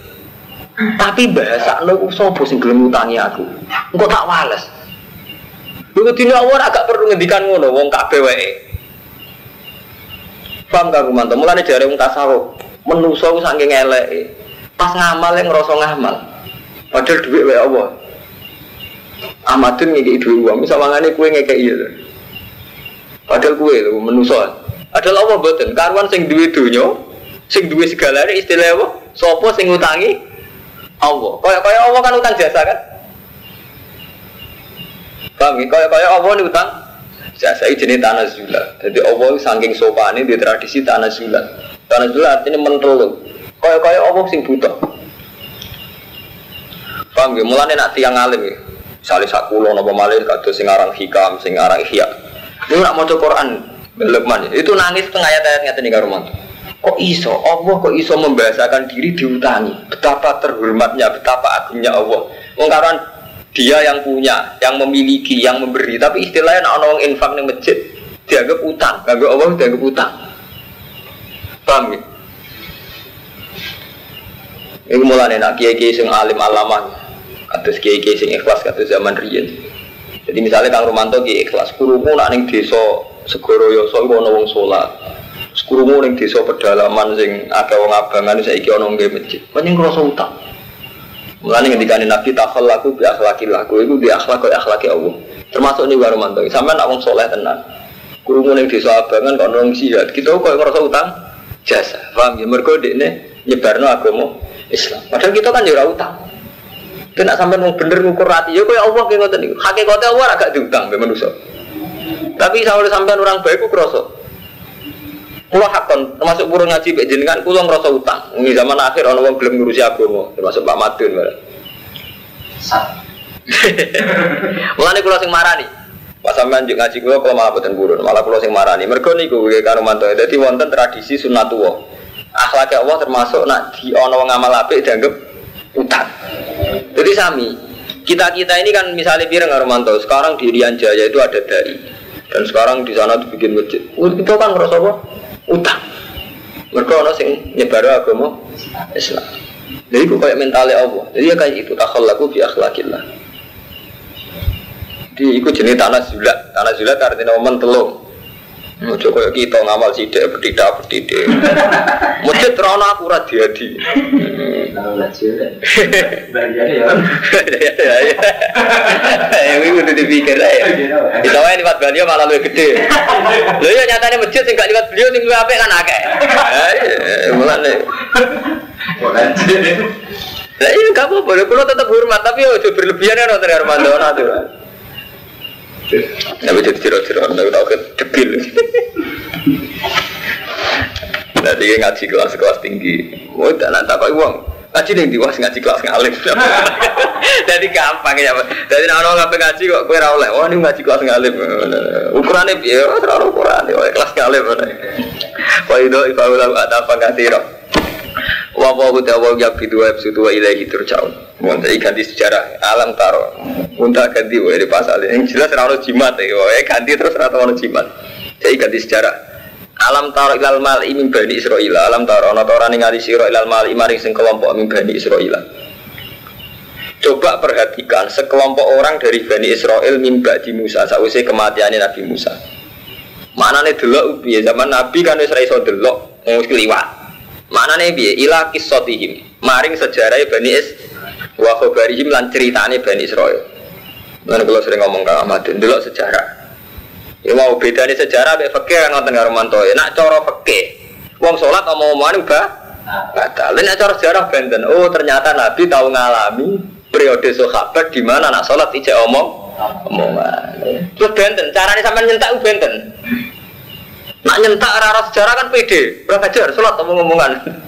tapi bahasa lu sopo sing gelem ngutangi aku? Engkau tak wales. Lu dina Allah agak perlu ngendikan ngono wong kabeh wae. Paham gak kumanto mulane jare wong tasawuf menungso saking eleke. Pas ngamal yang ngerasa ngamal padahal duit wae Allah Ahmadun ngekei duit uang, misalnya mangane kue ngekei iya Padahal kue itu menuso. Padahal Allah boten karuan sing duwe donya, sing duwe segala istilah apa? Sopo sing ngutangi Allah. Kaya kaya Allah kan utang jasa kan? Paham ya? Kaya kaya Allah ini utang jasa itu jenis tanah zula. Jadi Allah saking sopane di tradisi tanah zula. Tanah zula artinya mentolong. Kaya kaya Allah sing butuh. Paham ya? Mulane nak tiang alim ya. Misalnya sakulo nopo malih kado sing aran hikam, sing aran ihya. Ini nak mau Quran Lukman itu nangis tengah ayat-ayat ngata nih karuman. Kok iso? Allah kok iso membahasakan diri diutangi? Betapa terhormatnya, betapa agungnya Allah. Mengkaran dia yang punya, yang memiliki, yang memberi. Tapi istilahnya nak orang infak nih masjid dianggap utang, dianggap Allah dianggap utang. Paham ya? Ini mulai nak kiai-kiai sing alim alaman, atas kiai-kiai sing ikhlas kata zaman riyen. Jadi misalnya Kang Romanto ki ikhlas, kurumu nak ning desa Segoro Yoso iku ana wong salat. Kurumu ning desa pedalaman sing akeh wong abangan saiki ana nggih masjid. Pancen ngrasa utang. Mulane ngendikane Nabi takhallaku bi akhlaqil laku iku bi akhlaq kaya akhlaqi Allah. Termasuk nih Kang Romanto. Sampeyan nak wong saleh tenan. Kurumu ning desa abangan kok nang jihad. Kita kok ngrasa utang jasa. Paham ya? Mergo dekne nyebarno agama Islam. Padahal kita kan ya utang. Kena sampai mau bener ngukur hati, ya kaya Allah kayak ngoten niku. Hakikate Allah agak diutang be manusia. Tapi saya sampai orang baik ku kroso. Kulo hakon termasuk burung ngaji mbek jenengan kulo ngrasa utang. Ini zaman akhir ana wong gelem ngurusi agama, termasuk Pak Madun. Mulane kulo sing marani. Pas sampean njuk ngaji kulo kula malah boten burun, malah kulo sing marani. Mergo niku nggih karo mantu. Dadi wonten tradisi sunnatullah. Akhlak Allah termasuk nak di ana wong apik dianggap utang. Jadi sami, kita kita ini kan misalnya Pireng Armanto, sekarang di Rian Jaya itu ada dari dan sekarang di sana dibikin masjid. Itu kan merasa apa? Utang. Mereka orang sing nyebar agama Islam. Jadi itu kayak mentalnya Allah. Jadi ya kayak itu takhallaku bi akhlakillah. Di ikut jenis tanah zulat. Tanah zulat artinya momen telung. Ojo koyo kita ngamal sidik petidak petidik. Masjid rono akurat diadi. Ya ini udah dipikir ya. Kita wae liwat beliau malah lebih gede. Lho ya nyatanya masjid sing gak liwat beliau sing luwih apik kan akeh. Mulane. Lah iya gak apa-apa, kalau tetap hormat tapi ojo berlebihan ya nonton Armando tuh. Tapi jadi tiro-tiro, tapi tau debil. Nanti ngaji kelas-kelas tinggi. Oh, tak nak tak uang. Ngaji nih di ngaji kelas ngalim. Jadi gampang ya. Jadi orang ngapain ngaji kok kue rawleh. Oh ini ngaji kelas ngalim. Ukurannya biar terlalu ukuran. Oh kelas ngalim. Wah itu ada apa nggak tiro. Wa wa wa wa ya bidu wa bidu wa ilaihi Mun ganti sejarah alam taro. Unta ganti wa di pasal yang jelas ora jimat ya. Wae ganti terus ora ono jimat. Jadi ganti sejarah. Alam taro ilal mal min bani Israil. Alam taro ana ora ningali sira ilal mal maring sing kelompok min bani Israil. Coba perhatikan sekelompok orang dari Bani Israel mimba di Musa sausai kematiannya Nabi Musa. Mana nih delok piye zaman Nabi kan wis ra iso delok wis kliwat. Mana nih biye ila kisotihim maring sejarah Bani Is wa khobarihim lan ceritane Bani Israel. Lan kalau sering ngomong ke Ahmad, dulu sejarah. Ya mau beda nih sejarah be fakir kan ngoten karo manto. Nak cara fakir, wong sholat omong-omongan ubah batal. Nek cara sejarah benten. Oh ternyata Nabi tahu ngalami periode sahabat di mana nak sholat ijek omong omongan. Terus benten, caranya sampai nyentak benten. Nak nyentak arah sejarah kan pede, berang ajar, sholat ngomong-ngomongan.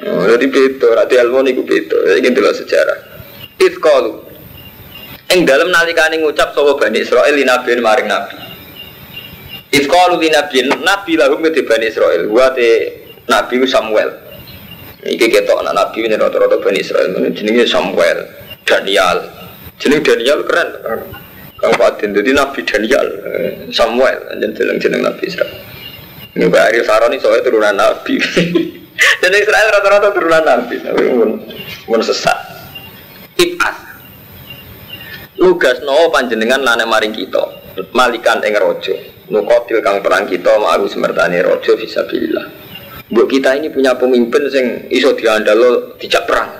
Oh, jadi beda, rati ilmu niku beda. Ini sejarah. Ifkalu. Ing dalam nalikane ngucap sapa Bani Israel li nabi maring nabi. Ifkalu li nabi nabi lahum ke Bani Israel. Wa te nabi Samuel. Iki ketok anak nabi ini rata-rata Bani Israel. Jenenge Samuel, Daniel. Jeneng Daniel keren. Kang Fatin, jadi Nabi Daniel, Samuel, jeneng jeneng Nabi Israel. Ini Pak Ariel Saroni soalnya turunan Nabi. Dan Israel rata-rata turunan Nabi, tapi pun sesat. Ibas. Lugas no panjenengan lane maring kita, malikan ing rojo. Nukotil kang perang kita ma'aru semertani rojo visabilillah. Buat kita ini punya pemimpin sing iso diandalo dijak perang.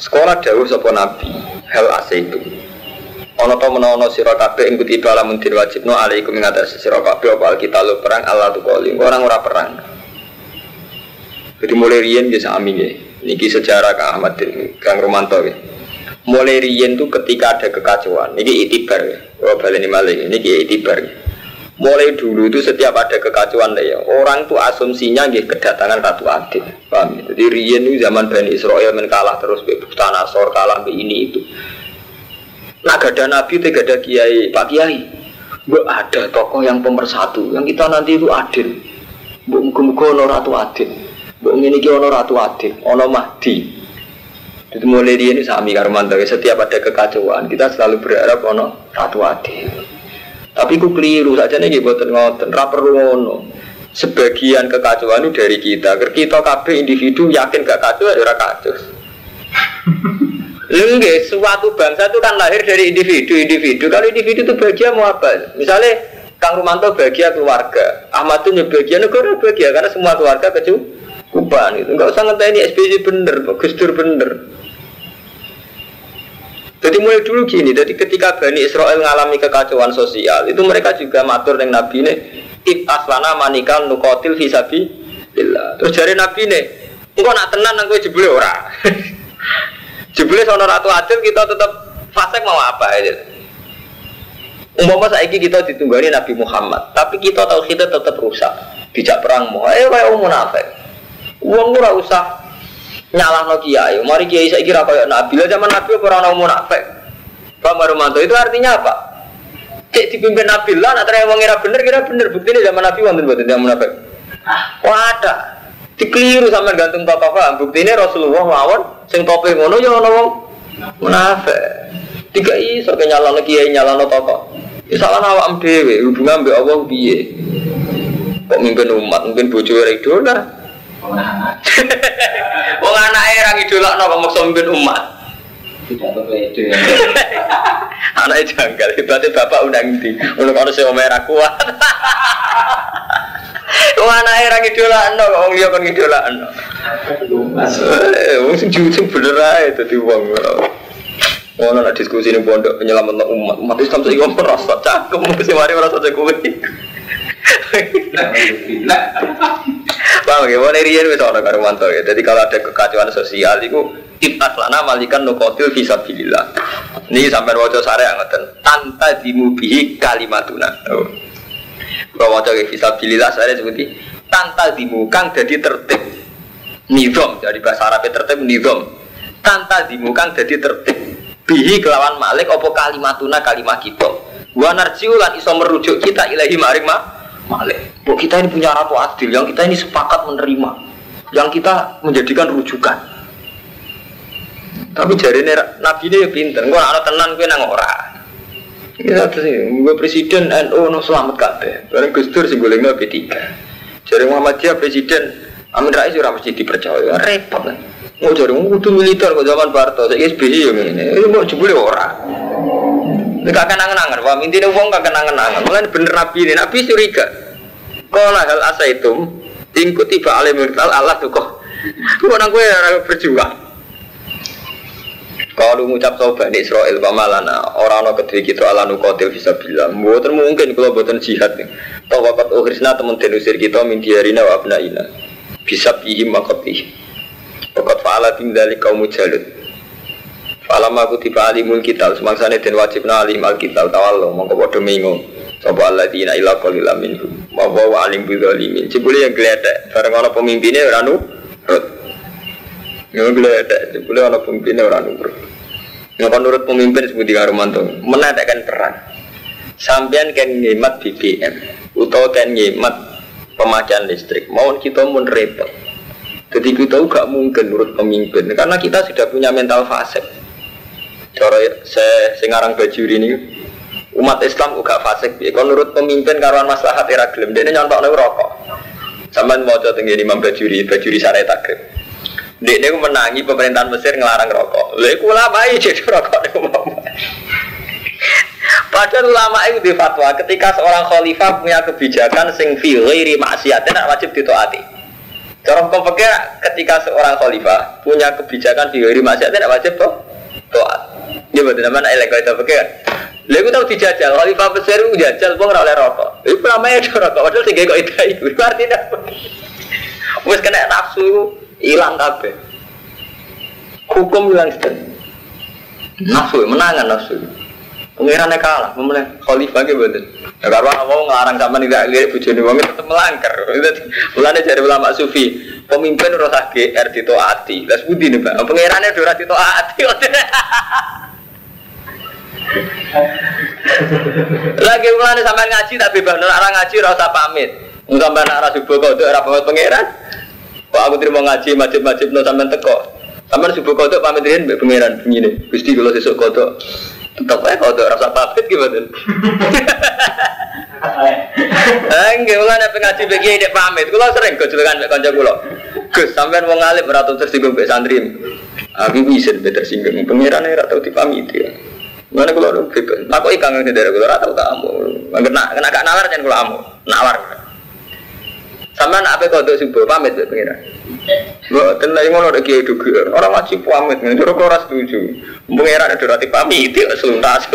Sekolah dawuh sapa nabi, hal ase itu. Ono to menawa sira kabeh ing kutiba lamun din wajibno alaikum ing atas sira kabeh kita lo perang Allah tu kali orang ora perang. Jadi mulai riyen ya sami ya. Niki sejarah Kang Ahmad Kang Romanto ya. Mulai riyen tuh ketika ada kekacauan, niki itibar ya. Oh baleni malih niki itibar. Ya. Mulai dulu itu setiap ada kekacauan ya, orang tuh asumsinya gitu kedatangan Ratu Adil. Paham ya? Jadi riyen itu zaman Bani Israel menkalah terus be Nasor kalah be ini itu. Nah gak ada nabi, gak ada kiai, pak kiai. Bu ada tokoh yang pemersatu, yang kita nanti itu adil. Muga ono ratu adil. Bu ini ono ratu adil, ono mahdi. Itu mulai dia ini sami karumanto. Setiap ada kekacauan, kita selalu berharap ono ratu adil. Tapi ku keliru saja nih buat ngoten, rapper ngono. Sebagian kekacauan itu dari kita. Kita kabeh individu yakin gak kacau, ya kacau. Lengge, suatu bangsa itu kan lahir dari individu-individu. Kalau individu itu bahagia mau apa? Misalnya Kang Rumanto bahagia keluarga, Ahmad itu bahagia negara bahagia karena semua keluarga kecukupan itu. Enggak usah ini SBY bener, Gus bener. Jadi mulai dulu gini, jadi ketika Bani Israel mengalami kekacauan sosial, itu mereka juga matur dengan Nabi ini, It aslana manikal nukotil visabi Terus dari Nabi ini, engkau nak tenan, engkau jebule ora. Jebule sono ratu adil kita tetap fasik mau apa aja. Umpama saiki kita ditunggani Nabi Muhammad, tapi kita tahu kita tetap rusak. Dijak perang mau, eh kayak munafik. Uang ora usah nyalah no kiai. Mari kiai saya kira kayak Nabi. Lah zaman Nabi orang umum munafik. Pak Marumanto itu artinya apa? Cek dipimpin Nabi lah, nak terang ngira bener, kira bener. Bukti ini zaman Nabi wonten buat tidak munafik. Wah ada. Dikeliru sama gantung tokoh paham. Bukti ini Rasulullah lawan sing tope ngono ya ono wong. Tiga iso ke nyalano kiai nyalano tokoh. Ya salah awak dhewe hubungan mbek Allah piye? Kok mimpin umat, mungkin bojo ora idola. Wong anake ra idolakno kok maksa mimpin umat. Tidak berbeda. Anaknya janggal, hebatnya bapak undang di, untuk harus yang merah kuat. Wong anake ra ngidolakno kok wong liya kon ngidolakno. Eh, wong sing jujur bener ae dadi wong. Ono nak diskusi ning pondok penyelamat umat. Umat Islam saiki wong merasa cangkem mesti mari merasa jago kuwi. Paham ya, mana rian ana karo mantu ya. Jadi kalau ada kekacauan sosial itu kita lana malikan nukotil bisa bilillah. Ini sampai wajah sare ngoten. Tanta dimubihi kalimatuna. Oh. Kalau wajah bisa bilillah saya seperti tanta dimukang jadi tertib. Nizam dari bahasa Arab tertib nizam. Tanta dimukang jadi tertib. Bihi kelawan malik opo kalimatuna kalimat kita. Wa narjiulan iso merujuk kita ilahi maring ma malik. Kita ini punya ratu adil yang kita ini sepakat menerima. Yang kita menjadikan rujukan. Tapi jari ini nabi ini ya pinter. Gue anak tenan gue nang ora. Satu sih. Gue presiden NU no selamat kabeh. Barang Gus Dur sih gue P3. Jari Muhammadiyah presiden Amin Rais ora mesti dipercaya. Repot kan. Mau mau kudu militer kok zaman Barto, saya SBY yang ini, ini mau jebule ora. Ini kakek nangan-nangan, wah intinya uang kakek nangan-nangan. Mulai bener Nabi ini, Nabi curiga. Kalau hal asa itu, tingku tiba alim mirtal Allah tuh kok. Kau nang gue berjuang. Kalau ngucap tau Bani Israel pamalana orang orang kedua kita ala nukotil bisa bilang, buatan mungkin kalau buatan jihad nih. Tahu wakat ukhrisna temen tenusir kita min diarina wa abnaina. Bisa pihim makotih. Pokok fa'ala tinggali kaum mujalut Fa'alam aku tiba alimul kital Semangsanya dan wajib na alim al kital Tawallo mongko bodoh minggu Sopo Allah dina ila kolila minhum Wa alim bidzalimin. Jebule yang gledek bareng pemimpinnya ora nurut. Ya gledek jebule pemimpinnya ora nurut. Nggak nurut pemimpin seperti Karumanto menadakan perang. Sampean kan ngemat BBM atau kan ngemat pemakaian listrik. Mau kita mun repot. Jadi kita gak mungkin nurut pemimpin karena kita sudah punya mental fase. Cara saya sengarang baju ini umat Islam juga fasik. Kalau nurut pemimpin karuan maslahat era gelem, dia nyontok rokok. Mau coba tinggi Imam Bajuri, Bajuri syariat takrib. Dia dia menangi pemerintahan Mesir ngelarang rokok. Lalu aku lama jadi rokok mau. Padahal ulama itu di fatwa ketika seorang khalifah punya kebijakan sing fi ghairi maksiat tidak wajib ditaati. Cara fikih ketika seorang khalifah punya kebijakan fi ghairi maksiat tidak wajib toh taat. Dia betul namanya elek itu fikih Lalu tahu dijajal, khalifah besar itu jajal, pun oleh rokok. Itu namanya ada rokok, padahal tiga kok itu itu artinya apa? Kena nafsu hilang kabeh. Hukum hilang sedang. Nafsu menangan nafsu. Pengirannya kalah, memulai khalifah gitu betul. Ya karena mau ngelarang sama nih gak lihat bujuni wong tetap melanggar. Mulanya jadi ulama sufi, pemimpin rasa GR ditoati. Las budi nih pak, pengirannya udah ditoati. Lagi mulane sampai ngaji tak bebas orang ngaji rasa pamit. Sampai nak rasa subuh kau ora pamit pangeran. Kok aku terima ngaji majib-majib no sampai teko. Sampai subuh kau pamit riyen mbek pangeran begini. Gusti kalau sesuk kau tetap aja kau rasa pamit gimana? Enggak, mulane pengaji bagi dek pamit. Kula sering gojlokan mbek kanca kula. Gus, sampean wong alim ora tau tersinggung mbek santri. Aku bisa tersinggung. Pangeran ora tau dipamiti. Ya. Mana kalau lu bebas, aku ikan ngerti dari kalau rata kamu, kena kena gak nalar jangan kalau kamu nawar. Sama nak apa kau tuh subuh pamit tuh pengira. Gua tenang ngono ada kiai juga, orang wajib pamit, nih kau ras setuju. Pengira ada rati pamit, itu seluntas.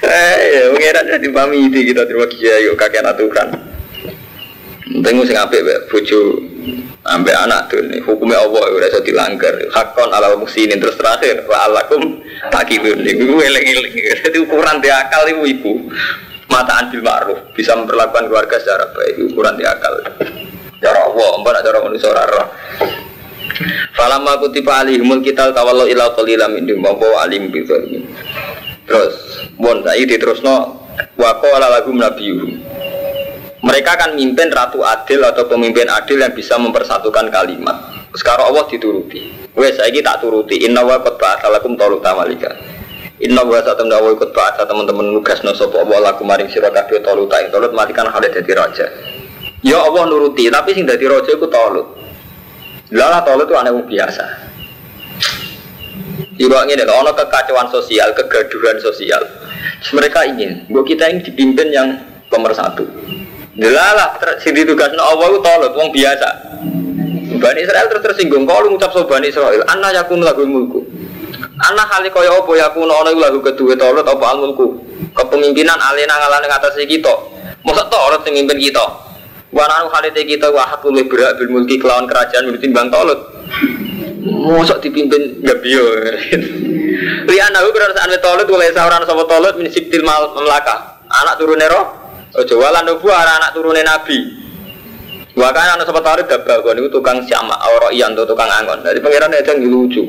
Eh, pengira ada di pamit kita terima kiai, yuk kakek aturan. Tengok sing apik bojo Sampai anak tuh nih hukumnya Allah udah bisa dilanggar. Hakon ala musinin terus terakhir wa takibun. Ibu eleng eleng. Jadi ukuran di akal ibu ibu mata anbil ma'ruf bisa memperlakukan keluarga secara baik ukuran di akal. Cara Allah, empat cara manusia roh. Falamma kutiba alihimul kita tawallu ila qalila min dimbawa alim bidzalimin. Terus, bon saiki diterusno wa qala lahum nabiyuhum mereka akan mimpin ratu adil atau pemimpin adil yang bisa mempersatukan kalimat. Sekarang Allah dituruti. Wes saya tak turuti. Inna wa qad ba'atsalakum taluta malika. Inna wa satam dawa ikut ba'atsa teman-teman nugas no sapa Allah laku maring sira kabeh taluta ing talut matikan hal dadi raja. Ya Allah nuruti, tapi sing dadi raja iku talut. Lala talut itu aneh biasa. Ibu ini ono kekacauan sosial, kegaduhan sosial. Mereka ingin, bahwa kita ini dipimpin yang pemersatu. Delalah sing ditugasno Allah itu tolot wong biasa. Bani Israel terus tersinggung kalau ngucap so Bani Israel, anna yakun lagu mulku. Anak kali kaya apa yakun ana lagu kedua tolot apa al mulku. Kepemimpinan alena ngalane ngatasi kita. Masa tolot sing mimpin kita. Wananu khalite kita wahakul berak bil mulki kelawan kerajaan bang tolot. Mosok dipimpin gabio. Lian aku kerajaan tolot oleh sauran sapa tolot min sibtil mal. Anak turun roh Ojo walan nubu anak turunnya nabi. Bahkan anak sempat tarik dabal itu tukang siama, orang iyan tuh tukang angon. Dari pangeran nggak lucu.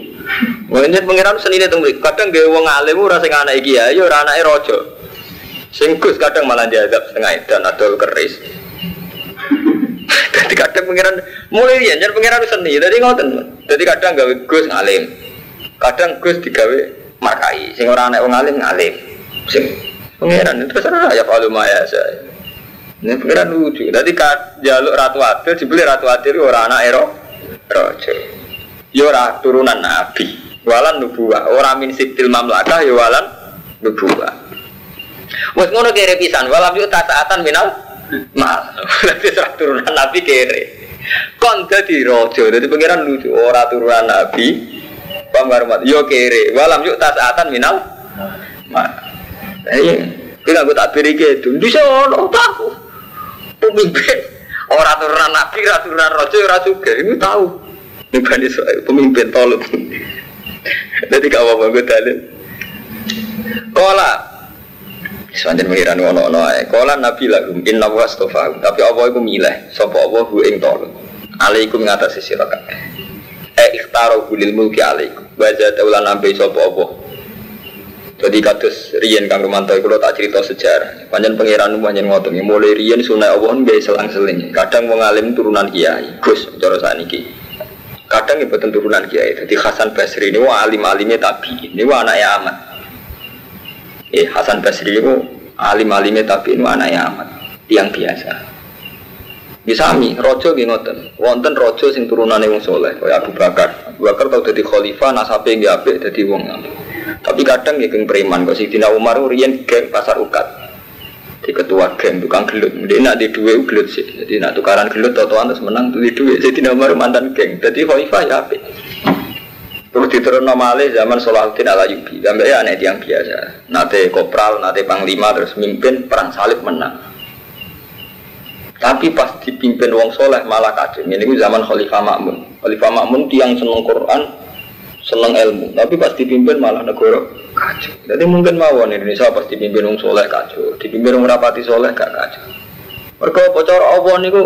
Mungkin pangeran seni itu kadang gak wong alim ora sing anak iki ya, yo ora anake raja. Sing kadang malah diadab setengah dan adol keris. Jadi kadang pangeran mulai ya, jadi pangeran seni. Jadi ngoten. Jadi kadang gawe Gus ngalim. Kadang Gus digawe markai. Sing ora anak wong alim ngalim. Sing Pangeran itu terserah ya kalau maya saya. Ini pangeran lucu. Kat jaluk ratu adil dibeli ratu adil orang anak ero rojo. Ya ora turunan nabi. Walan nubuah. Orang min siptil mamlakah ya walan nubuah. Wes ngono kere pisan. Walam yuk tasaatan minal mal. Berarti serah turunan nabi kere. Kon jadi rojo. Jadi pangeran lucu. Orang turunan nabi. Pambarmat. Yo kere. Walam yuk tasaatan minal mal. Eh, kita gue tak beri gitu. Di sana tahu pemimpin orang turunan nabi, orang turunan raja, orang juga ini tahu. Ini bani pemimpin tolong. Jadi kau apa gue dalil. Kola Sepanjang pengiran ono ono ae. Kala Nabi lagu inna wa astafa. Tapi apa iku milih? Sapa apa hu ing tolong. Alaikum ngatasi sira kabeh. Eh ikhtaro bulil mulki alaikum. Baca taulan nambe sapa apa. Jadi kados riyen Kang Romanto iku tak cerita sejarah. Panjen pangeran panjen ngoten mulai riyen sunai Allah nggih selang-seling. Kadang wong alim turunan kiai. Gus cara saniki. Kadang ibu turunan kiai. Jadi Hasan Basri ini wah alim-alimnya tabi. Ini wah anaknya amat. Eh Hasan Basri itu alim-alimnya tapi ini anaknya amat. Tiang biasa. Misami, rojo nggih ngoten. Wonten rojo sing turunane wong soleh, kaya Abu Bakar. Abu Bakar tau dadi khalifah, nasabe nggih apik dadi wong apik. Tapi kadang nggih geng preman, kok Sidina Umar riyen geng pasar ukat. Di ketua geng tukang gelut. Dia nak di duit gelut sih. Jadi nak tukaran gelut tau-tauan terus menang di duit. Sidina Umar mantan geng. Jadi khalifah ya apik. Terus diterus nomale zaman Salahuddin ala Yubi. Gambar ya aneh yang biasa. Nate kopral, nate panglima terus mimpin perang salib menang. Tapi pas dipimpin wong soleh malah kacau. Ini zaman Khalifah Makmun. Khalifah Makmun tiang seneng Quran, seneng ilmu. Tapi pas dipimpin malah negara kacau. Jadi mungkin mawon Indonesia pas dipimpin wong soleh kacau. Dipimpin wong rapati soleh gak kacau. Mereka bocor Allah gue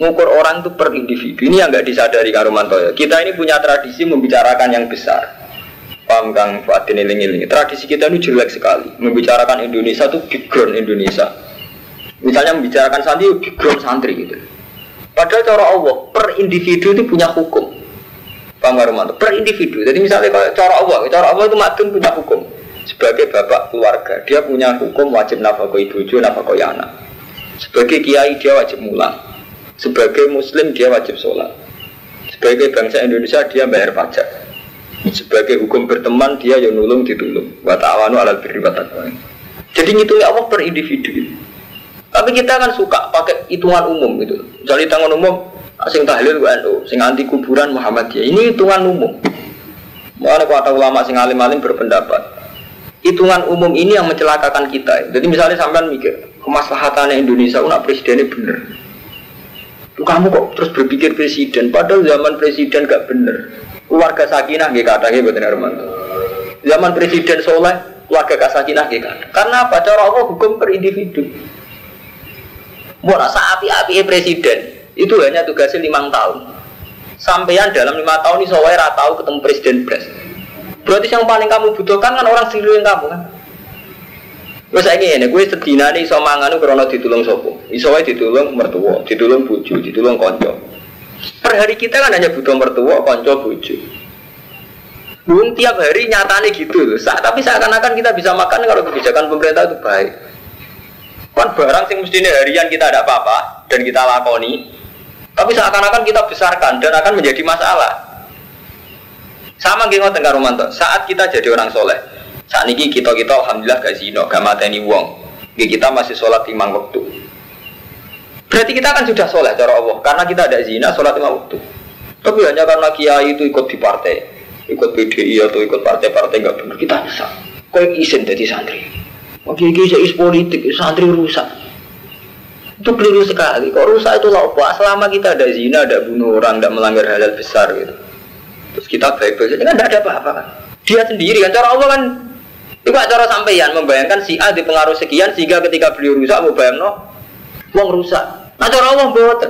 ngukur orang itu per individu. Ini yang nggak disadari Karumanto ya. Kita ini punya tradisi membicarakan yang besar. Paham Kang Fatin iling Tradisi kita ini jelek sekali. Membicarakan Indonesia itu background Indonesia Misalnya membicarakan santri, background santri gitu. Padahal cara Allah per individu itu punya hukum. Paham gak Per individu. Jadi misalnya kalau cara Allah, cara Allah itu matun punya hukum. Sebagai bapak keluarga, dia punya hukum wajib nafkah ibu nafkah anak. Sebagai kiai dia wajib mulang. Sebagai muslim dia wajib sholat. Sebagai bangsa Indonesia dia bayar pajak. Sebagai hukum berteman dia yang nulung ditulung. Wa ta'awanu alal birri Jadi itu Allah per individu. Tapi kita kan suka pakai hitungan umum gitu. Jadi hitungan umum, sing tahlil NU, sing anti kuburan Muhammadiyah. Ini hitungan umum. Mana kata ulama sing alim-alim berpendapat. Hitungan umum ini yang mencelakakan kita. Jadi misalnya sampean mikir, kemaslahatannya Indonesia, nak presidennya bener. Tuh, kamu kok terus berpikir presiden, padahal zaman presiden gak bener. Keluarga sakinah gak katanya betul Armando. Zaman presiden soleh, keluarga sakinah gak Karena apa? Cara Allah hukum per individu. Mau rasa api-api presiden itu hanya tugasnya lima tahun. Sampaian dalam lima tahun ini saya tahu ketemu presiden pres. Berarti yang paling kamu butuhkan kan orang sekeliling kamu kan. Gue saya ini, gue sedina nih so mangan karena ditulung sopo. Iso ditulung mertua, ditulung buju, ditulung konco. Per hari kita kan hanya butuh mertua, konco, buju. Bun tiap hari nyatanya gitu, tapi seakan-akan kita bisa makan kalau kebijakan pemerintah itu baik. Kan barang sing mestinya harian kita ada apa-apa dan kita lakoni, tapi seakan-akan kita besarkan dan akan menjadi masalah. Sama geng ngoten karo Saat kita jadi orang soleh, saat ini kita kita alhamdulillah gak zino, gak mateni wong. Kita masih sholat lima waktu. Berarti kita kan sudah sholat cara Allah, karena kita ada zina sholat lima waktu. Tapi hanya karena kiai itu ikut di partai, ikut PDI atau ikut partai-partai nggak benar, kita bisa. Kau izin jadi santri. Oke, is politik, santri rusak. Itu keliru sekali. Kok rusak itu apa? Selama kita ada zina, ada bunuh orang, tidak melanggar halal besar gitu. Terus kita baik-baik saja kan tidak ada apa-apa kan. Dia sendiri kan cara Allah kan itu cara sampeyan membayangkan si A dipengaruhi sekian sehingga ketika beliau rusak mau bayang no, uang rusak. Nah cara Allah buat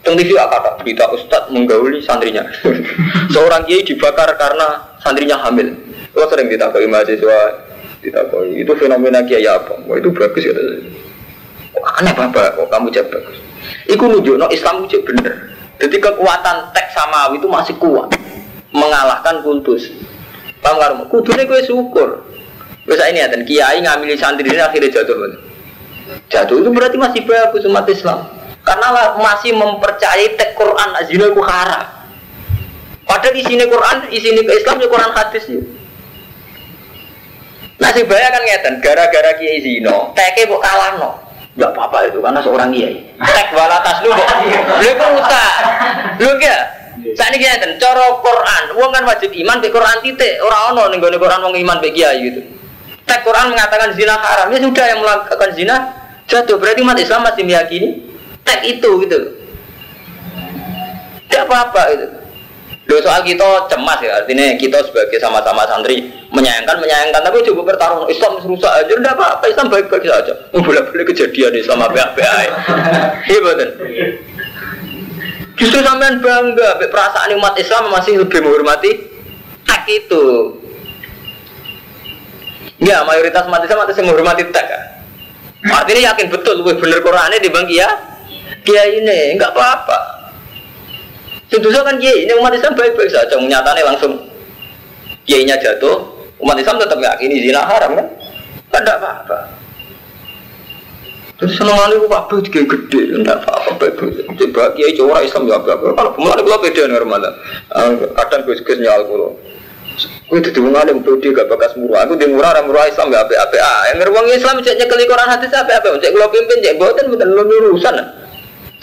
Teng TV kata berita Ustadz menggauli santrinya. Seorang kiai dibakar karena santrinya hamil. Lo sering ditakoi mahasiswa ditakoi itu fenomena kiai apa wah itu bagus ya aneh bapak kok kamu cek bagus? Itu nunjuk no Islam itu bener. Jadi kekuatan teks samawi itu masih kuat. Mengalahkan kultus paham kamu kudunya gue syukur. Biasa ini ya, dan kiai ngambil santri ini akhirnya jatuh Jatuh itu berarti masih bagus umat Islam. Karena masih mempercayai teks Quran. Azina itu haram. Padahal di sini Quran, di sini ke Islam, ya Quran hadis ya. Nasib bahaya kan ngeten, gara-gara kiai zino, teke kok kalah no. Gak apa-apa itu karena seorang kiai. Tek balatas lu kok. Lu kok rusak. Lu enggak? Saat ini ngeten, coro Quran, uang kan wajib iman be Quran titik, orang ono nih Quran wong iman be kiai gitu. Tek Quran mengatakan zina haram, ya sudah yang melakukan zina jatuh. Berarti umat Islam masih meyakini tek itu gitu. Tidak apa-apa itu. Loh soal kita cemas ya, artinya kita sebagai sama-sama santri menyayangkan, menyayangkan, tapi coba bertarung Islam rusak aja, udah apa-apa, Islam baik-baik saja. Boleh-boleh kejadian Islam apa-apa Iya betul. Justru sampean bangga, perasaan umat Islam masih lebih menghormati tak itu. Ya, mayoritas umat Islam masih menghormati tak. Kan? Artinya yakin betul, lebih bener Qurannya di bang ya, kiai ini, enggak apa-apa. Sedoso kan kiai, ini umat Islam baik-baik saja, nyatanya langsung kiainya jatuh, umat Islam tetap yakini zina haram kan? Kan tidak apa-apa. Terus seneng itu apa juga gede, tidak apa-apa baik-baik. Coba kiai cowok Islam ya apa-apa. Kalau pemulaan itu beda dengan Ramadan. Kadang gus-gus nyal kulo. Gue itu diwungan yang pede gak bakas murah. Aku di murah murah Islam gak apa-apa. Ah, yang ngeruang Islam cek nyekeli Quran hati apa-apa. Cek kulo pimpin cek buatan bukan urusan.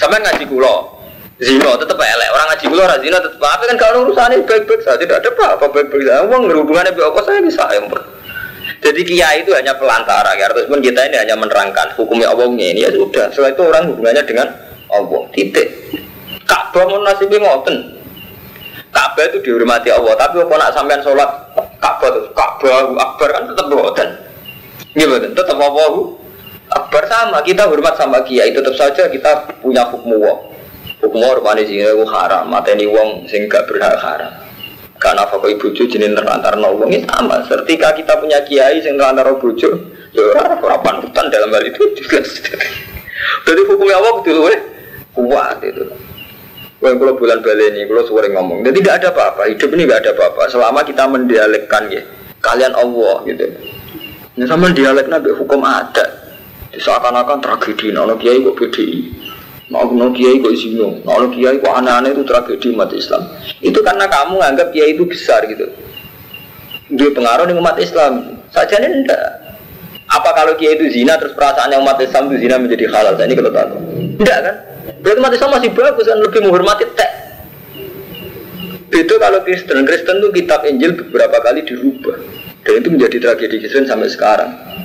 Sampai ngaji kulo. Zino tetap elek. Orang ngaji kulo orang zino tetap apa kan kalau urusan ini baik-baik saja. Tidak ada apa-apa baik-baik saja. Uang hubungannya bi apa saya bisa yang jadi kiai itu hanya pelantara ya. Pun kita ini hanya menerangkan hukumnya Allahnya ini. Ya sudah setelah itu orang hubungannya dengan Allah. Titik. Ka'bah mau nasibnya ngoten. Ka'bah itu dihormati Allah. Tapi apa nak sampean sholat Ka'bah itu Ka'bah Akbar kan tetap ngoten gimana tetap Allah Akbar sama. Kita hormat sama kiai. Tetap saja kita punya hukum Allah Hukum rupane sing itu haram, mateni wong sing gak berhak haram. Karena fakoi bojo jenis terlantar wong ini sama. Ketika kita punya kiai sing terlantar bojo, ya ora panutan dalam hal itu jelas. Jadi hukumnya apa betul weh? Kuat itu. Wah, kalau bulan ini, kalau sore ngomong, jadi tidak ada apa-apa. Hidup ini tidak ada apa-apa. Selama kita mendialekkan ya, kalian Allah gitu. Ini sama dialeknya hukum ada. Seakan-akan tragedi, nono kiai kok BDI. Mau no kiai kok zino, mau kiai kok aneh-aneh itu tragedi umat Islam. Itu karena kamu anggap kiai itu besar gitu. Dia pengaruh di umat Islam. Saja ini enggak. Apa kalau kiai itu zina terus perasaannya umat Islam itu zina menjadi halal? Nah, ini kalau tahu. Enggak kan? Berarti umat Islam masih bagus kan lebih menghormati tek. Itu kalau Kristen, Kristen itu kitab Injil beberapa kali dirubah dan itu menjadi tragedi Kristen sampai sekarang.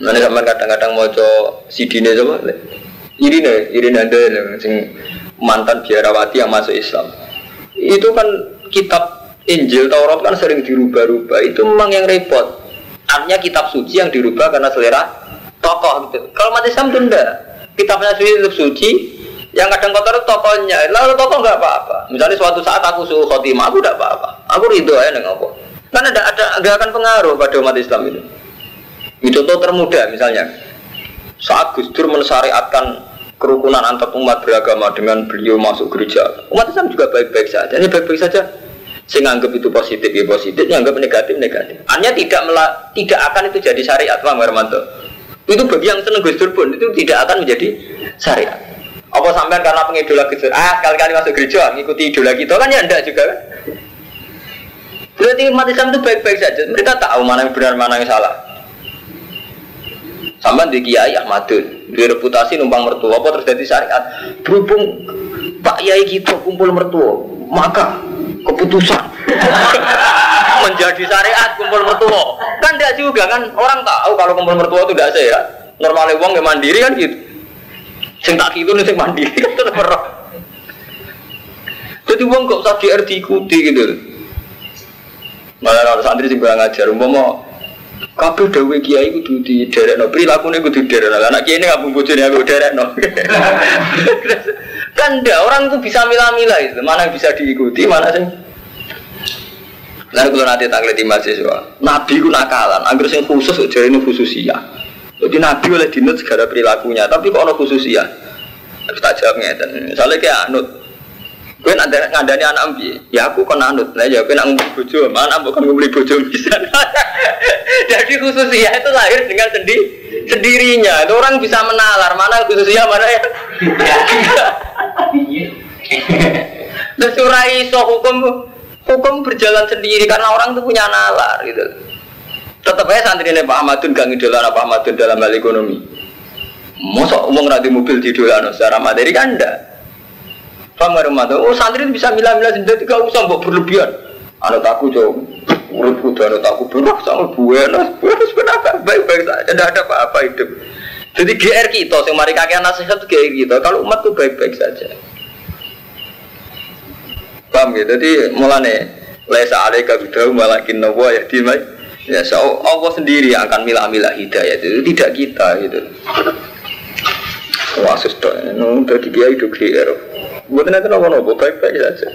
Nanti sama kadang-kadang mau coba sidine coba. Ini nih, ini ada sing mantan biarawati yang masuk Islam. Itu kan kitab Injil Taurat kan sering dirubah-rubah. Itu memang yang repot. Artinya kitab suci yang dirubah karena selera tokoh gitu. Kalau mati Islam itu. Kitabnya suci tetap suci, yang kadang kotor tokohnya. Lalu tokoh nggak apa-apa. Misalnya suatu saat aku suhu khotimah, aku tidak apa-apa. Aku ridho aja dengan apa. Kan ada ada agak akan pengaruh pada umat Islam itu. Itu contoh termudah misalnya saat Gus Dur mensyariatkan kerukunan antar umat beragama dengan beliau masuk gereja, umat Islam juga baik-baik saja. Ini baik-baik saja. Saya nganggap itu positif ya positif, nganggap negatif negatif. Hanya tidak mela, tidak akan itu jadi syariat, Bang Hermanto. Itu bagi yang seneng Gus Dur pun itu tidak akan menjadi syariat. Apa sampean karena pengidola Gus Dur, ah kali-kali masuk gereja, ngikuti idola kita kan ya enggak juga kan? Berarti umat Islam itu baik-baik saja. Mereka tahu mana yang benar, mana yang salah. Sampai di Kiai Ahmadun, di reputasi numpang mertua, apa terjadi syariat. Berhubung Pak Kiai kita kumpul mertua, maka keputusan menjadi syariat kumpul mertua. Kan tidak juga kan, orang tahu kalau kumpul mertua itu tidak sehat. Normalnya uang yang mandiri kan gitu. Sing tak gitu nih sing mandiri kan perok. Jadi uang kok usah diikuti gitu. Malah kalau santri sih ngajar, umpama Kabeh dawe kiai kudu di derekno, prilakune kudu derekno. Anak kiai ini ngabung bojone aku derekno. kan ndak orang itu bisa milah-milah itu, mana yang bisa diikuti, mana sih? Lalu kalau nanti tanggal di mahasiswa, Nabi ku nakalan, agar sing khusus jadi ini khususia. Jadi Nabi oleh dinut segala perilakunya, tapi kok ono khususia. Harus tak jawab ngeten. Misalnya kayak anut, Gue nanti ngandani anak ambi, ya aku kan anut, lah ya gue nak ngumpul bojo, mana bukan ngumpul bojo bisa. Jadi khususnya itu lahir dengan sendi sendirinya. Itu orang bisa menalar mana khususnya mana ya. Dan surah iso hukum hukum berjalan sendiri karena orang itu punya nalar gitu. Tetap aja santri ini Pak Ahmadun gak ngidolan Pak Ahmadun dalam hal ekonomi. Masa umum nanti mobil di secara materi kan enggak. Paham gak Oh santri bisa milah-milah sendiri, gak usah mbok berlebihan. Anak aku jauh, urut kudu anak aku berah sama buenas, buenas kenapa? Baik-baik saja, tidak ada apa-apa hidup. Jadi GR kita, yang mari kakek nasihat GR kita. Kalau umat tuh baik-baik saja. Paham gitu? Jadi mulane lesa alaika bidahu malakin nawa ya dimai. Ya so, Allah sendiri yang akan milah-milah hidayah itu tidak kita gitu. Wah, sudah, nu dari kiai itu kira. Bukan itu nopo-nopo baik-baik saja.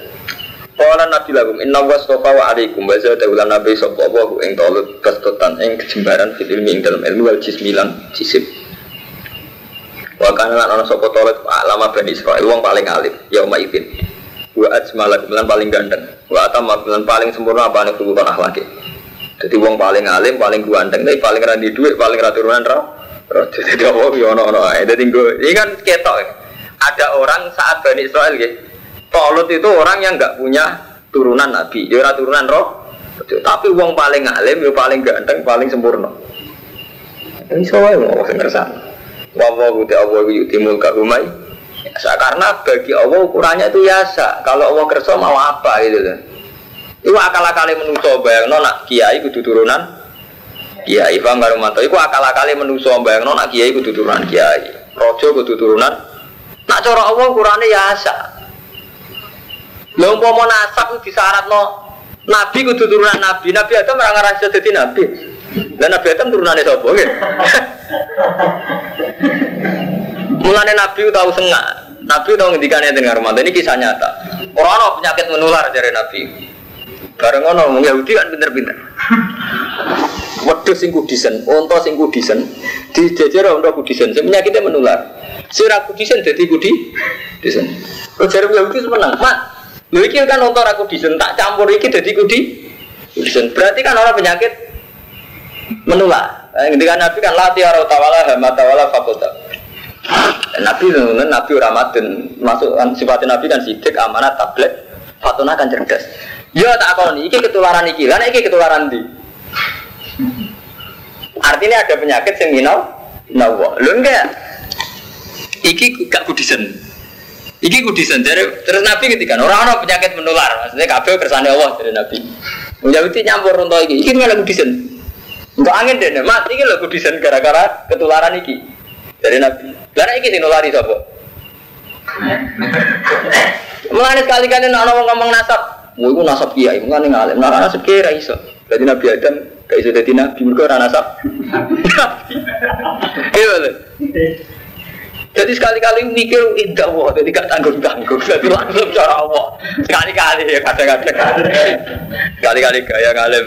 Kala Nabi lagum inna wastofa wa alaikum wa zada ulan nabi sallallahu ing tolut kastotan ing kejembaran fil ilmi ing dalam ilmu wal jismilan jisim. Wa kana lan ana sapa alama bani Israil wong paling alim yauma idzin. Wa ajmala lan paling ganteng. Wa atama lan paling sempurna apa nek hubungan akhlake. Jadi wong paling alim, paling ganteng, tapi paling randi duit, paling ra turunan ra. Jadi apa yo ono-ono ae. Dadi kan ketok. Ada orang saat Bani Israel gitu Tolut itu orang yang nggak punya turunan nabi, ya turunan roh. Tapi uang paling alim, ya paling ganteng, paling sempurna. Ini soalnya mau sing kersane. Wa wa guti Allah yutimul ka umai. Ya, karena bagi Allah ukurannya itu biasa. Kalau Allah kerso mau apa gitu kan. Itu akal-akali menungso bayang nak kiai kudu turunan kiai paham karo mantu. Iku akal-akali menungso bayang nak kiai kudu turunan kiai. Rojo kudu turunan. Nak cara Allah ukurannya biasa. Lha umpama nasab disyaratno nabi kudu turunan nabi. Nabi Adam ora ngarang iso dadi nabi. Dan Nabi Adam turunane sapa nggih? Mulane nabi tahu sengak. Nabi tahu ngendikane dengan Romanto ini kisah nyata. Orang ana penyakit menular dari nabi. Bareng ngono wong Yahudi kan pinter-pinter. Wedhus sing kudisen, unta sing kudisen, dijejer unta kudisen, sing penyakitnya menular. Sira kudisen dadi kudi disen. Kok jare Yahudi menang, Mat. Lho iki kan ontor aku disen tak campur iki dadi kudi. Disen. Berarti kan orang penyakit menular. Eh, kan Nabi kan lati ora tawala hama tawala fakota. Nabi nunun Nabi Ramadan masuk kan sifatnya Nabi kan sidik amanat tablet fatuna kan cerdas. Ya tak nih, iki ketularan iki. Lah iki ketularan di. Artinya ada penyakit sing minau nawa. Lho enggak. Iki gak kudisen. Iki kudisen dari terus Nabi ketika orang orang penyakit menular, maksudnya kabel kersane Allah dari Nabi. Menjawab nyampur untuk iki, iki nggak kudisen. Untuk angin deh, mat iki lo kudisen gara-gara ketularan iki dari Nabi. Karena iki sih nulari sobo. Mulane sekali-kali nak orang ngomong nasab, mau iku nasab kiai, mulane ngalim, nah nasab kiai iso. Jadi Nabi Adam gak iso jadi Nabi, mereka orang nasab. Iya jadi sekali-kali mikir indah wah, jadi gak tanggung-tanggung. Jadi langsung cara Allah. Sekali-kali ya kadang-kadang. Sekali-kali gaya ngalim.